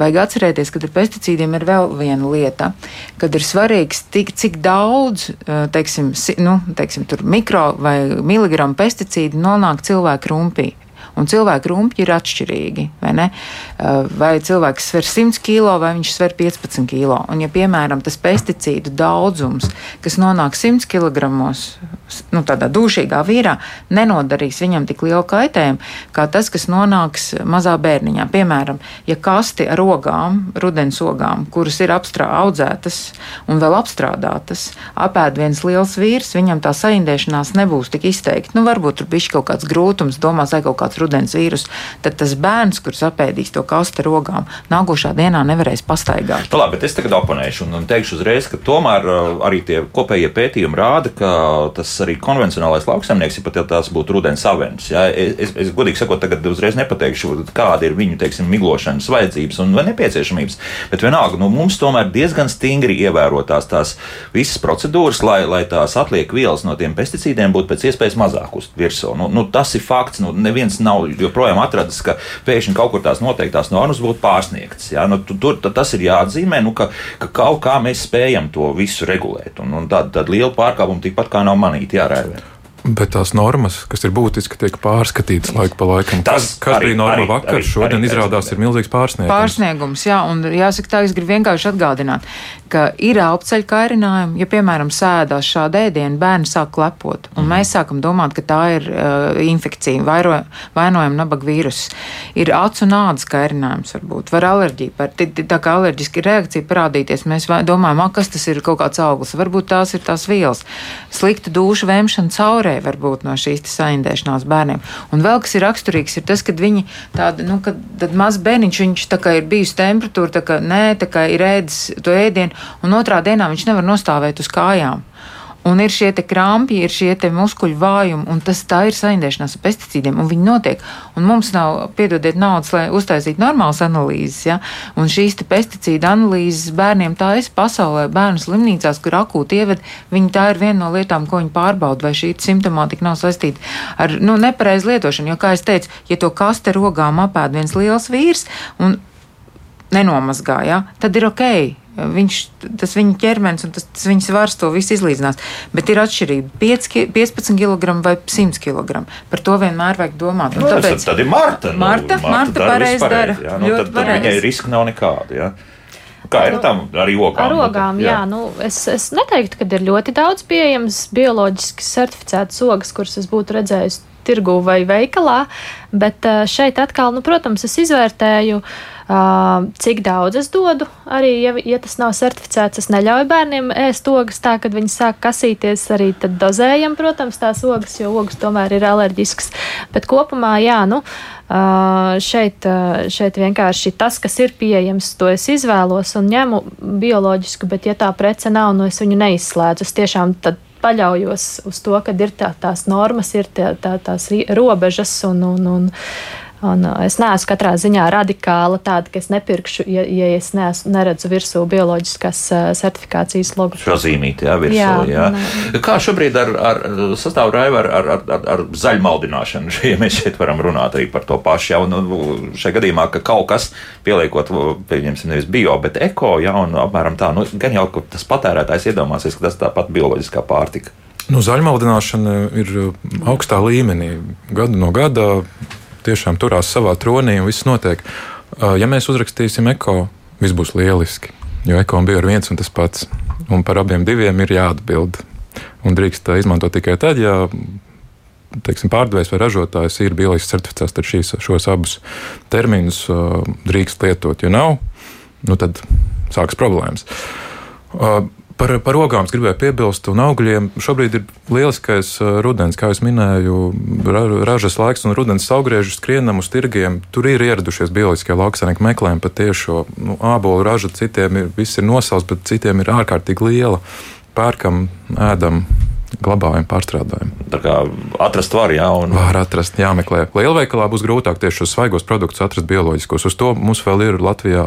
Vajag atcerēties, ka ar pesticīdiem ir vēl viena lieta, kad ir svarīgs, tik, cik daudz, uh, teiksim, si, nu, teiksim, mikro vai miligramu pesticīdu nonāk cilvēku rumpī un cilvēku rumpļi ir atšķirīgi. Vai, ne? Eh, vai cilvēks sver 100 kg vai viņš sver 15 kg. Un, ja, piemēram, tas pesticīdu daudzums, kas nonāk 100 kg, nu, tādā dušīgā vīrā, nenodarīs viņam tik lielu kaitējumu, kā tas, kas nonāks mazā bērniņā. Piemēram, ja kasti ar ogām, rudens ogām, kuras ir apstrādātas un vēl apstrādātas, apēd viens liels vīrs, viņam tā saindēšanās nebūs tik izteikta. Nu, varbūt tur bija kaut kāds grūtums, domās, vai kaut kāds rudens vīrus, tad tas bērns, kurš apēdīs to kastu rogām, nākošā dienā nevarēs pastaigāt. Nu, labi, bet es tagad oponēšu un, teikšu uzreiz, ka tomēr uh, arī tie kopējie pētījumi rāda, ka tas arī konvencionālais lauksaimnieks, ja pat ja tās būtu rudens avens, ja, es, es godīgi sakot, tagad uzreiz nepateikšu, kāda ir viņu, teiksim, miglošanas vajadzības un nepieciešamības, bet vienalga, nu, mums tomēr diezgan stingri ievērotās tās visas procedūras, lai, lai tās atliek vielas no tiem pesticīdiem būtu pēc iespējas mazāk uz virsmu. Nu, nu, tas ir fakts, nu, neviens nav joprojām atradis, ka pēkšņi kaut kur tās noteiktās normas būtu pārsniegtas. Ja? Nu, tur tas ir jāatzīmē, nu, ka, ka kaut kā mēs spējam to visu regulēt. Un, un tāda, tāda liela pārkāpuma tikpat kā nav manīta jārēvē. Bet tās normas, kas ir būtiski, tiek pārskatītas laiku pa laikam. Tas, kas arī, bija norma arī, vakar, arī, šodien arī, izrādās ir milzīgs pārsniegums. Pārsniegums, jā, un jāsaka tā, es gribu vienkārši atgādināt, ka ir elpceļu kairinājumi, ja, piemēram, sēdās šāda ēdiena, bērni sāk klepot, un mm. mēs sākam domāt, ka tā ir uh, infekcija, vairo, vainojam nabaga vīrusu. Ir acu un ādas kairinājums, varbūt, var alerģija, par, tā kā alerģiska reakcija parādīties, mēs domājam, ah, kas tas ir kaut kāds auglis, varbūt tās ir tās vielas. Slikta dūša vēmšana caurē var būt no šīs saindēšanās bērniem. Un vēl kas ir raksturīgs, ir tas, ka viņi tādi, nu, kad maz bērniņš, viņš tā kā ir bijusi temperatūra, tā kā nē, tā kā ir ēdis to ēdienu, un otrā dienā viņš nevar nostāvēt uz kājām. Un ir šie krampji, ir šie muskuļu vājumi, un tas tā ir saindēšanās ar pesticīdiem, un viņi notiek. Un mums nav, piedodiet, naudas, lai uztaisītu normālas analīzes, ja? un šīs pesticīdu analīzes bērniem tā ir pasaulē, bērnu slimnīcās, kur akūti ieved, viņi tā ir viena no lietām, ko viņi pārbauda, vai šī simptomātika nav saistīta ar nu, nepareizu lietošanu. Jo, kā jau teicu, ja to kaste rogām apēd viens liels vīrs un nenomazgā, ja, tad ir ok viņš, tas viņa ķermenis un tas, tas viņa svars to visu izlīdzinās. Bet ir atšķirība 5, 15 kg vai 100 kg. Par to vienmēr vajag domāt. Nu, tāpēc, tad, tad ir Marta. Nu, Marta, Marta, Marta pareizi dara. Jā, nu, tad, tad viņai riska nav nekāda. Jā. Kā ir tam ar ogām? Ar ogām, jā. jā nu, es, es neteiktu, ka ir ļoti daudz pieejams bioloģiski certificētas ogas, kuras es būtu redzējis tirgu vai veikalā, bet šeit atkal, nu, protams, es izvērtēju uh, Cik daudz es dodu, arī ja, ja tas nav certificēts, es neļauju bērniem ēst ogas tā, kad viņi sāk kasīties. Arī tad dozējam, protams, tās ogas, jo ogas tomēr ir alerģiskas. Bet kopumā, jā, nu. Šeit, šeit vienkārši tas, kas ir pieejams, to es izvēlos un ņemu bioloģisku, bet, ja tā prece nav, nu es viņu neizslēdzu. Es tiešām tad paļaujos uz to, ka ir tā, tās normas, ir tā, tā, tās robežas un, un, un Un uh, es neesmu katrā ziņā radikāla tāda, ka es nepirkšu, ja, ja es neesmu, neredzu virsū bioloģiskās uh, certifikācijas logo. Šo zīmīti, jā, virsū, jā. jā. Un, Kā šobrīd ar, ar sastāvu raivu ar, ar, ar, ar zaļmaldināšanu, ja mēs šeit varam runāt arī par to pašu, jā, un nu, šajā gadījumā, ka kaut kas pieliekot, pieņemsim, nevis bio, bet eko, jā, un apmēram tā, nu, gan jau, ka tas patērētājs iedomāsies, ka tas tāpat bioloģiskā pārtika. Nu, zaļmaldināšana ir augstā līmenī. Gadu no gada tiešām turās savā tronī un viss notiek. Ja mēs uzrakstīsim eko, viss būs lieliski. Jo eko bija viens un tas pats. Un par abiem diviem ir jāatbild. Un drīkst izmantot tikai tad, ja teiksim, pārdevējs vai ražotājs ir bioloģiski certificēts, tad šīs, šos abus terminus uh, drīkst lietot. Ja nav, nu tad sākas problēmas. Uh, Par, par ogām es gribēju piebilst, un augļiem šobrīd ir lieliskais uh, rudens, kā jau minēju, ra, ražas laiks un rudens augrieži skrienam uz tirgiem. Tur ir ieradušies bioloģiskie lauksaimnieki, meklējam patiešo nu, ābolu ražu, citiem ir, viss ir nosauts, bet citiem ir ārkārtīgi liela. Pērkam, ēdam, glabājam, pārstrādājam. Atrast var, jā, un. Var atrast, jāmeklē. Lielveikalā būs grūtāk tieši šos svaigos produktus atrast bioloģiskos. Uz to mums vēl ir Latvijā.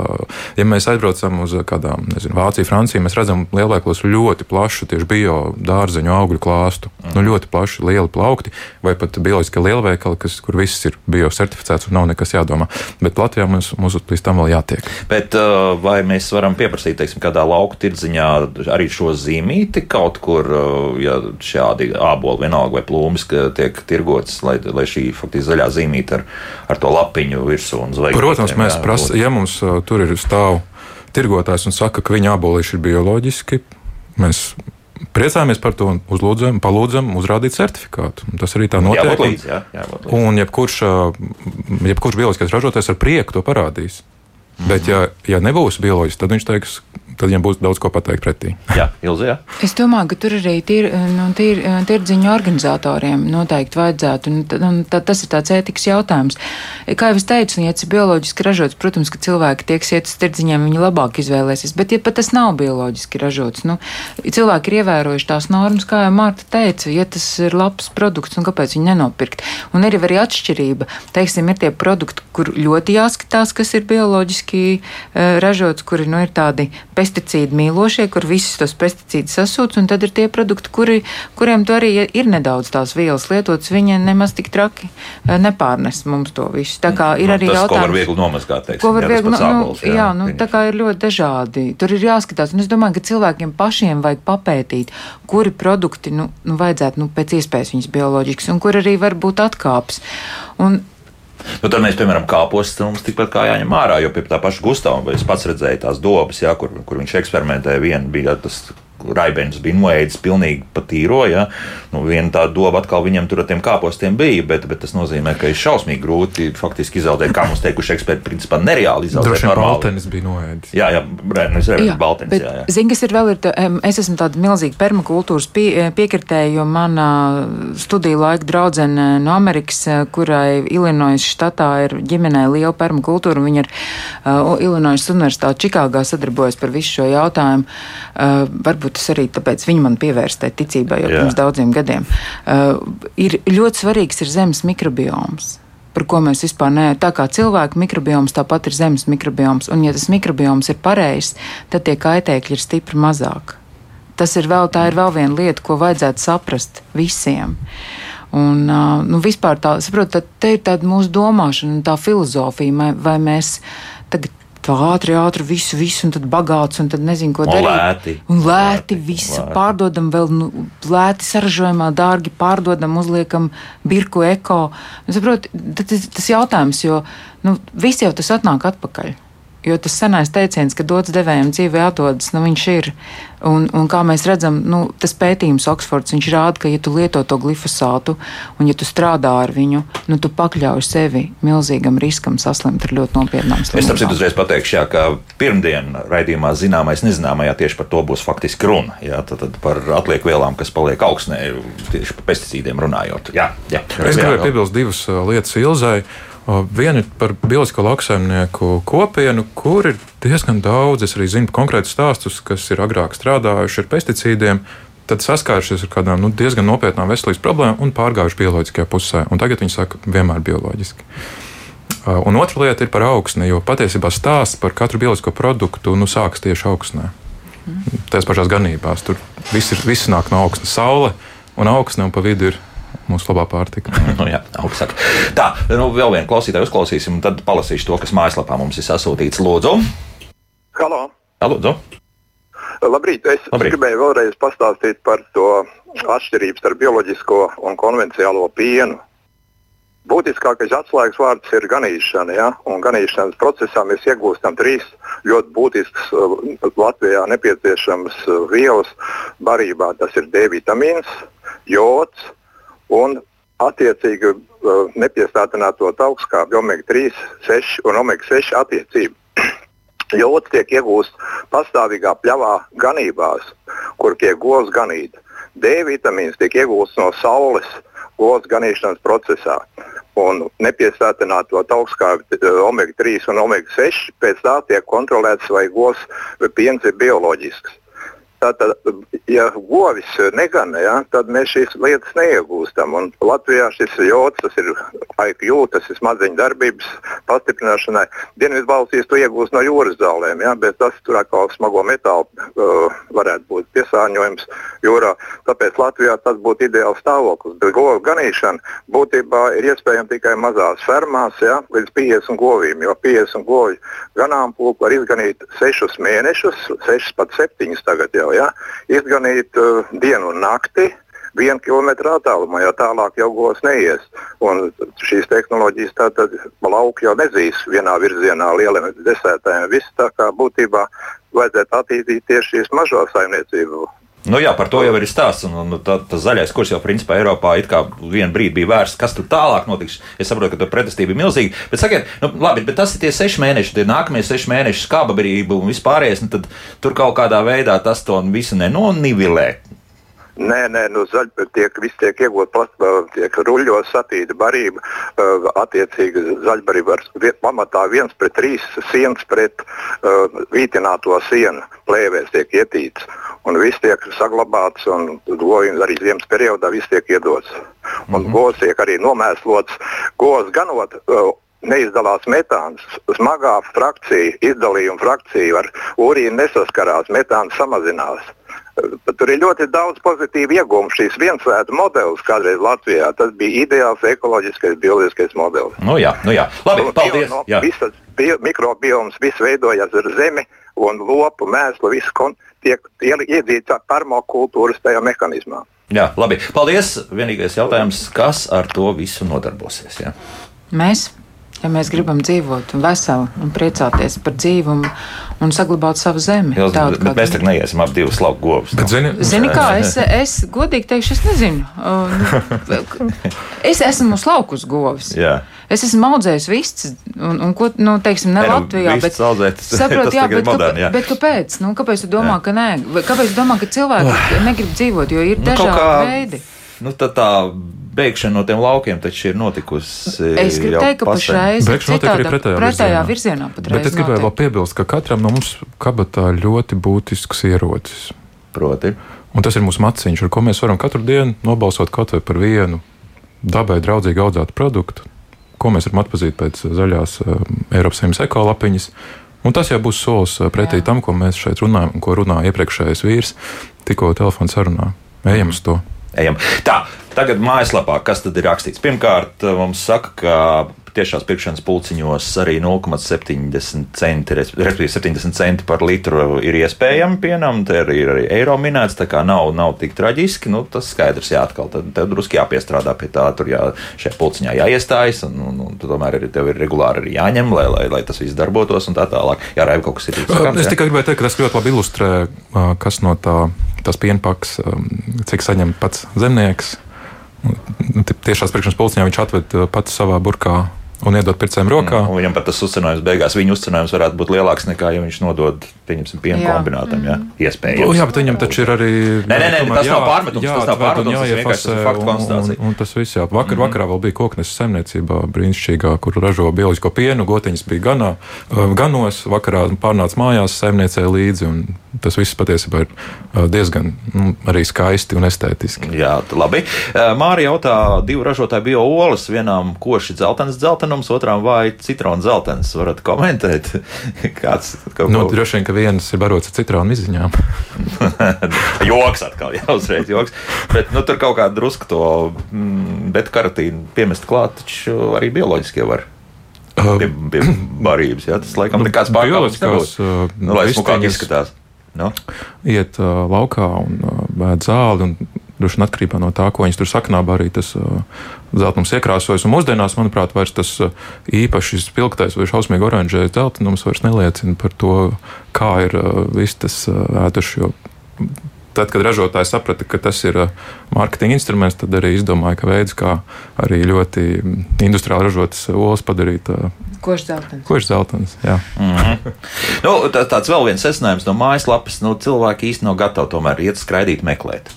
Ja mēs aizbraucam uz kādām, nezinu, Vāciju, Franciju, mēs redzam lielveikalos ļoti plašu tieši bio dārzeņu augļu klāstu. Mm. Nu, ļoti plaši, lieli plaukti, vai pat bioloģiski lielveikali, kas, kur viss ir bio certificēts un nav nekas jādomā. Bet Latvijā mums, mums līdz tam vēl jātiek. Bet uh, vai mēs varam pieprasīt, teiksim, kādā lauku tirdziņā arī šo zīmīti kaut kur, uh, ja šādi āboli, vienalga vai plūmis, tiek tirgots, lai, lai šī faktiski zaļā zīmīte ar, ar to lapiņu virsū un zvaigznēm. Protams, mēs prasām, ja mums uh, tur ir stāv tirgotājs un saka, ka viņa abolīši ir bioloģiski, mēs priecājamies par to uzlūdzam, palūdzam uzrādīt certifikātu. Tas arī tā notiek. Jā, līdz, jā, jā, līdz. un jebkurš, uh, jebkurš bioloģiskais ražotājs ar prieku to parādīs. Bet, ja, ja nebūs bioloģisks, tad viņš teiks, tad viņam būs daudz ko pateikt pretī. Jā, Ilzi, jā. Es domāju, ka tur arī tir, nu, tir, tirdziņu organizatoriem noteikti vajadzētu. Un, un, tā, tas ir tāds ētikas jautājums. Kā jau es teicu, ja tas ir bioloģiski ražots, protams, ka cilvēki tieks iet uz tirdziņiem, viņi labāk izvēlēsies. Bet, ja pat tas nav bioloģiski ražots, nu, cilvēki ir ievērojuši tās normas, kā jau Mārta teica, ja tas ir labs produkts, un kāpēc viņi nenopirkt. Un ir arī atšķirība. Teiksim, ir tie produkti, kur ļoti jāskatās, kas ir bioloģiski uh, ražots, kuri nu, ir tādi pesticīdu mīlošie, kur visus tos pesticīdus sasūc, un tad ir tie produkti, kuri, kuriem to arī ir nedaudz tās vielas lietotas, viņi nemaz tik traki eh, nepārnes mums to visu. Tā kā ir nu, arī tas, jautājums. Ko var viegli nomazgāt, teiksim. Ko var jā, viegli, nu, ābols, jā, jā, nu, tā kā ir ļoti dažādi. Tur ir jāskatās, un es domāju, ka cilvēkiem pašiem vajag papētīt, kuri produkti, nu, nu vajadzētu, nu, pēc iespējas viņas bioloģisks, un kur arī var būt atkāpes. Un Nu, tad mēs, piemēram, kāpos mums tikpat kā jāņem ārā, jo pie tā paša Gustavs es pats redzēju tās dobas, jā, kur, kur viņš eksperimentēja. Viena bija tas Raibens bija noēdis pilnīgi patīro. Ja? Nu, viena tā doma atkal viņam tur ar tiem kāpostiem bija, bet, bet tas nozīmē, ka ir šausmīgi grūti faktiski izaudzēt, kā mums teikuši eksperti, principā nereāli izaudzēt. Droši vien Baltenis bija noēdis. Jā, jā, Brēnis ir Baltenis. Bet, jā, jā. Zini, kas ir vēl, ir, es esmu tāda milzīga permakultūras pie, piekritēja, jo mana studiju laika draudzene no Amerikas, kurai Illinois štatā ir ģimenē liela permakultūra, viņa ir uh, Illinois Universitāte Čikāgā sadarbojas par visu šo jautājumu. Uh, varbūt varbūt tas arī tāpēc viņi man pievērsta tai ticībai jau Jā. pirms daudziem gadiem. Uh, ir ļoti svarīgs ir zemes mikrobioms. Par ko mēs vispār ne. Tā kā cilvēka mikrobioms, tāpat ir zemes mikrobioms. Un, ja tas mikrobioms ir pareizs, tad tie kaitēkļi ir stipri mazāk. Tas ir vēl, tā ir vēl viena lieta, ko vajadzētu saprast visiem. Un, uh, nu, vispār tā, saprotat, te ir tāda mūsu domāšana, un tā filozofija, vai, vai mēs tagad tā ātri, ātri visu, visu, un tad bagāts, un tad nezinu, ko darīt. lēti. Un lēti, Lēti, visu lēti. pārdodam, vēl nu, lēti saražojumā, dārgi pārdodam, uzliekam birku eko. Nu, Saprot, tas, tas jautājums, jo nu, viss jau tas atnāk atpakaļ. Jo tas senais teiciens, ka dots devējiem dzīvē atrodas, nu, viņš ir. Un, un kā mēs redzam, nu, tas pētījums Oksfords viņš rāda, ka, ja tu lieto to glifosātu un ja tu strādā ar viņu, nu, tu pakļauj sevi milzīgam riskam saslimt ar ļoti nopietnām Es tam citu slimībām. uzreiz pateikšu, jā, ka pirmdien raidījumā zināmais nezināmajā tieši par to būs faktiski runa. Jā, tad, tad par atliekvielām, kas paliek augsnē, tieši par pesticīdiem runājot. Jā, jā. Es gribēju piebilst divas uh, lietas Ilzai. Uh, Viena ir par bioloģisko lauksaimnieku kopienu, kur ir diezgan daudz. Es arī zinu konkrētus stāstus, kas ir agrāk strādājuši ar pesticīdiem. Tad saskārušies ar kādām nu, diezgan nopietnām veselības problēmām un pārgājuši bioloģiskajā pusē. Un tagad viņi saka, vienmēr bioloģiski. Un otra lieta ir par augsni, jo patiesībā stāsts par katru bioloģisko produktu nu, sākas tieši augsnē. Tās pašās ganībās. Tur viss, ir, viss nāk no augsnes, saule un augsne, un pa vidu ir mūsu labā pārtika. Nu, jā, augstāk. Tā, nu, vēl vienu klausītāju uzklausīsim, un tad palasīšu to, kas mājaslapā mums ir sasūtīts. Lūdzu, Halo! Lūdzu. Labrīt! Es Labrīt. gribēju vēlreiz pastāstīt par to atšķirību starp bioloģisko un konvencionālo pienu. Būtiskākais atslēgas vārds ir ganīšana. Ja? Un ganīšanas procesā mēs iegūstam trīs ļoti būtiskas uh, Latvijā nepieciešamas uh, vielas barībā. Tas ir D vitamīns, jods un attiecīgi uh, nepiestātināto augstskābju omega 3, 6 un omega 6 attiecību. Jods tiek iegūsts pastāvīgā pļavā ganībās, kur tiek govs ganīt. D vitamīns tiek iegūsts no saules govs ganīšanas procesā. Un nepiesātināto augstskābi omega 3 un omega 6 pēc tā tiek kontrolēts, vai govs piens ir bioloģisks. Tātad, ja govis negana, ja, tad mēs šīs lietas neiegūstam. Un Latvijā šis jods, tas ir IQ, tas ir smadzeņu darbības pastiprināšanai. Dienvidvalstīs to iegūst no jūras zālēm, ja, bet tas tur atkal smago metālu uh, varētu būt piesārņojums jūrā. Tāpēc Latvijā tas būtu ideāls stāvoklis. Bet govu ganīšana būtībā ir iespējama tikai mazās fermās, ja, līdz 50 govīm, jo 50 govi ganāmpulku var izganīt 6 mēnešus, 6 pat 7 tagad jau. Ja? Izganīt uh, dienu un nakti. Vienu kilometru attālumā, jo tālāk jau gos neies. Un šīs tehnoloģijas tātad lauka jau nezīs vienā virzienā lieliem desētājiem. Viss tā kā būtībā vajadzētu attīstīt tieši šīs mažo saimniecību Nu, jā, par to jau ir stāsts. Un, un tā, tas zaļais kurs jau principā Eiropā kā vienu brīdi bija vērsts, kas tur tālāk notiks. Es saprotu, ka tur pretestība ir milzīga. Bet, sakiet, nu, labi, bet tas ir tie seši mēneši, tie nākamie seši mēneši skābabrība un vispārējais. Nu, tad tur kaut kādā veidā tas to visu nenonivilē. Nē, nē, nu, zaļ, tiek, viss tiek iegūts, tiek ruļļos satīta barība. Uh, attiecīgi zaļbarība var vien, pamatā viens pret trīs sienas pret uh, vītināto sienu plēvēs tiek ietīts. Un viss tiek saglabāts, un govs arī ziemas periodā viss tiek iedots. Un mm -hmm. govs tiek arī nomēslots. Govs ganot. Uh, Neizdalās metāns, smagā frakcija, izdalījuma frakcija ar urīnu nesaskarās, metāns samazinās. Tur ir ļoti daudz pozitīvu iegūmu. Šīs viensvēta modelis kādreiz Latvijā tas bija ideāls ekoloģiskais, bioloģiskais modelis. Nu, jā, nu, jā. Labi, Nu, paldies. no- Jā. Visas bio, mikrobiomas viss veidojas ar zemi un lopu mēslu. Viss kon- tiek iedzīts permakultūras tajā mehānismā. jā, labi. Paldies. Vienīgais jautājums, kas ar to visu nodarbosies? Jā? Mēs, ja mēs gribam dzīvot veseli un priecāties par dzīvi un, saglabāt savu zemi, Jūs, tādu, bet mēs kāda tagad neiesim ap divus lauku govus. Bet, zini, Zini, kā es, es godīgi teikšu, es nezinu. Es esmu uz laukus govis. Jā. Es esmu audzējis vistas, un, un ko, nu, teiksim, ne Nē, nu, Latvijā, bet, audzēt, tas- saprot, tas jā, bet, moderni, jā. kāpēc, bet kāpēc? Nu, kāpēc tu domā, Jā. ka nē? Kāpēc tu domā, ka cilvēki negrib dzīvot, jo ir Nu, dažādi kā- veidi? Nu, tā, tā beigšana no tiem laukiem taču ir notikusi. Es gribu jau teikt, ka pasen. pašreiz ir Beigšu notiek arī pretējā pretējā virzienā. virzienā. Bet es gribēju vēl piebilst, ka katram no mums kabatā ļoti būtisks ierocis. Proti. Un tas ir mūsu maciņš, ar ko mēs varam katru dienu nobalsot kaut vai par vienu dabai draudzīgu audzētu produktu, ko mēs varam atpazīt pēc zaļās uh, Eiropas Savienības ekolapiņas. Un tas jau būs solis uh, pretī Jā. tam, ko mēs šeit runājam, ko runā iepriekšējais vīrs tikko telefona sarunā. Ejam uz to! Ejam. Tā, tagad mājaslapā, kas tad ir rakstīts? Pirmkārt, mums saka, ka tiešās pirkšanas pulciņos arī 0,70 centi, respektīvi 70 centi par litru ir iespējami pienam, te ir arī eiro minēts, tā kā nav, nav tik traģiski, nu, tas skaidrs, jā, atkal tad, tad druski jāpiestrādā pie tā, tur jā, šajā pulciņā jāiestājas, un, un, un tomēr arī tev ir regulāri arī jāņem, lai, lai, lai tas viss darbotos un tā tālāk. Jā, Raiv, kaut kas ir sakams, Es tikai gribēju teikt, ka tas ļoti labi ilustrē, kas no tā, tas pienpaks, cik saņem pats zemnieks. Tiešās priekšnes pulciņā viņš atved pats savā burkā un iedot pircējiem rokā. Mm, viņam pat tas uzcenājums beigās, viņa uzcenājums varētu būt lielāks nekā, ja viņš nodod, pieņemsim, piena jā. kombinātam. Jā, mm. iespējams. Jā, bet viņam taču ir arī. Nē, nē, nē tas jā, nav pārmetums, jā, tas nav pārmetums, tas vienkārši ir faktu konstatācija. Un, un, un tas viss, jā. Vakar, mm vakarā vēl bija koknes saimniecībā brīnišķīgā, kur ražo bioloģisko pienu, gotiņas bija ganā, uh, ganos, vakarā pārnāca mājās saimniecē līdzi, un tas viss patiesībā ir uh, diezgan nu, arī skaisti un estētiski. Jā, labi. Uh, Mārija jautā, divu ražotāju bio olas, vienām koši dzeltenas dzeltenas dzeltenums, otrām vai citronu dzeltenis. Varat komentēt, kāds kaut nu, ko... droši vien, ka viens ir barots ar citronu izziņām. joks atkal, jā, uzreiz joks. Bet nu, tur kaut kā drusku to mm, beta karotīnu piemest klāt, taču arī bioloģiski var. Uh, pie, pie barības, jā, tas laikam nu, nekāds pārkāpums. Uh, nu, lai smukāk izskatās. No? Iet uh, laukā un uh, zāli un Droši vien atkarībā no tā, ko viņas tur saknāba, arī tas uh, zeltainums iekrāsojas. Un mūsdienās, manuprāt, vairs tas uh, īpaši spilgtais vai šausmīgi oranžais zeltainums vairs neliecina par to, kā ir uh, viss tas ētuši. Tad, kad ražotāji saprata, ka tas ir mārketinga instruments, tad arī izdomāja, ka veids, kā arī ļoti industriāli ražotas olas padarīt. Košs zeltains. Košs zeltains, jā. Mm -hmm. nu, tā, tāds vēl viens secinājums no mājaslapas. Nu, cilvēki īstenībā nav gatavi tomēr iet skraidīt, meklēt.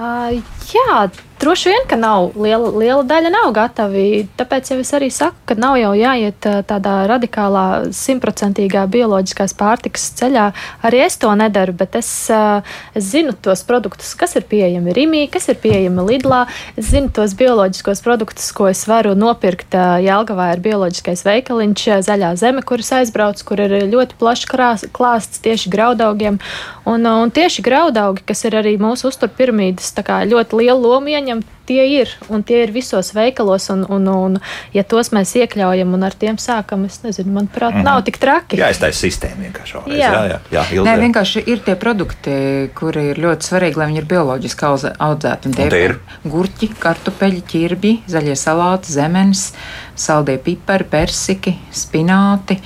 Uh, jā, Droši vien, ka nav liela, liela daļa nav gatavi. Tāpēc jau es arī saku, ka nav jau jāiet tādā radikālā, simtprocentīgā bioloģiskās pārtikas ceļā. Arī es to nedaru, bet es, es zinu tos produktus, kas ir pieejami Rīgā, kas ir pieejami Lidlā. Es zinu tos bioloģiskos produktus, ko es varu nopirkt Jālgavā. Ir bioloģiskais veikaliņš, zaļā zeme, kuras aizbrauc, kur ir ļoti plašs klāsts tieši graudaugiem. Un, un tieši graudaugi, kas ir arī mūsu uzturpyramīdas ļoti liela loma ieņem tie ir, un tie ir visos veikalos, un, un, un ja tos mēs iekļaujam un ar tiem sākam, es nezinu, manuprāt, mm -hmm. nav tik traki. Jā, aiztais sistēma vienkārši. Vēlreiz. Jā, jā, jā, jā Ilze. Nē, vienkārši ir tie produkti, kuri ir ļoti svarīgi, lai viņi ir bioloģiski audzēti. Un tie un ir gurķi, kartupeļi, ķirbji, zaļie salāti, zemenes, saldie pipari, persiki, spināti,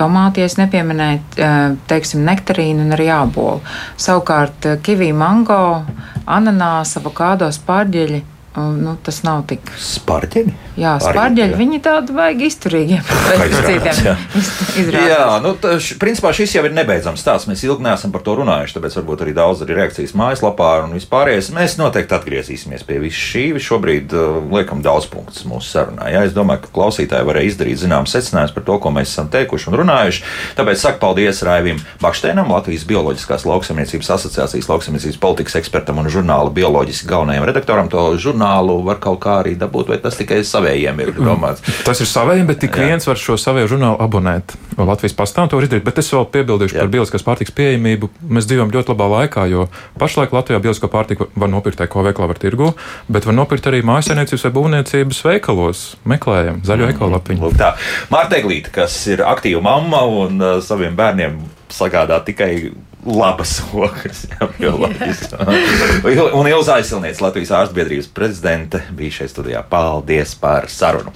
tomāties nepieminēja, teiksim, nektarīnu un arī ābolu. Savukārt kivī, mango, ananās, avokādo, spārģeļi Nu, tas nav tik. Spārģeļi? Jā, spārģeļi. Viņi tādi vajag izturīgi. jā, jā nu, š, principā šis jau ir nebeidzams stāsts. Mēs ilgi neesam par to runājuši, tāpēc varbūt arī daudz arī reakcijas mājaslapā un vispārējais. Mēs noteikti atgriezīsimies pie visu šī. Šobrīd uh, liekam daudz punktus mūsu sarunā. Jā, es domāju, ka klausītāji varēja izdarīt zināmas secinājumus par to, ko mēs esam teikuši un runājuši. Tāpēc saku paldies Raivim Bakšteinam, Latvijas Bioloģiskās lauksaimniecības asociācijas lauksaimniecības politikas ekspertam un žurnāla bioloģiski galvenajam redaktoram. To žurnālu var kaut kā arī dabūt, vai tas tikai savējiem ir domāts? Tas ir savējiem, bet tik Jā. viens var šo savēju žurnālu abonēt. Latvijas pastāv to izdarīt, bet es vēl piebildīšu Jā. par bioloģiskās pārtikas pieejamību. Mēs dzīvojam ļoti labā laikā, jo pašlaik Latvijā bioloģisko pārtiku var nopirkt ko veikalā var tirgu, bet var nopirkt arī mājasemniecības vai būvniecības veikalos. Meklējam zaļo mm, ekolapiņu. Lūk, tā. Mārta Eglīte, kas ir aktīva mamma un uh, saviem bērniem sagādā tikai labas okas. un Ilza Aizsilniece, Latvijas ārstu biedrības prezidente, bija šeit studijā. Paldies par sarunu.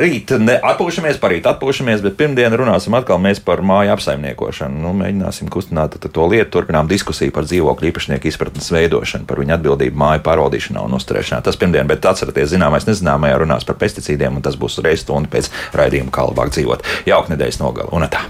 Rīt atpūšamies, parīt atpūšamies, bet pirmdien runāsim atkal par māju apsaimniekošanu. Nu, mēģināsim kustināt to lietu, turpinām diskusiju par dzīvokļu īpašnieku izpratnes veidošanu, par viņu atbildību māju pārvaldīšanā un uzturēšanā. Tas pirmdien, bet atcerieties, zināmais nezināmajā runās par pesticīdiem, un tas būs reiz stundu pēc raidījuma, kā labāk dzīvot. Jauka nedēļas nogala un tā.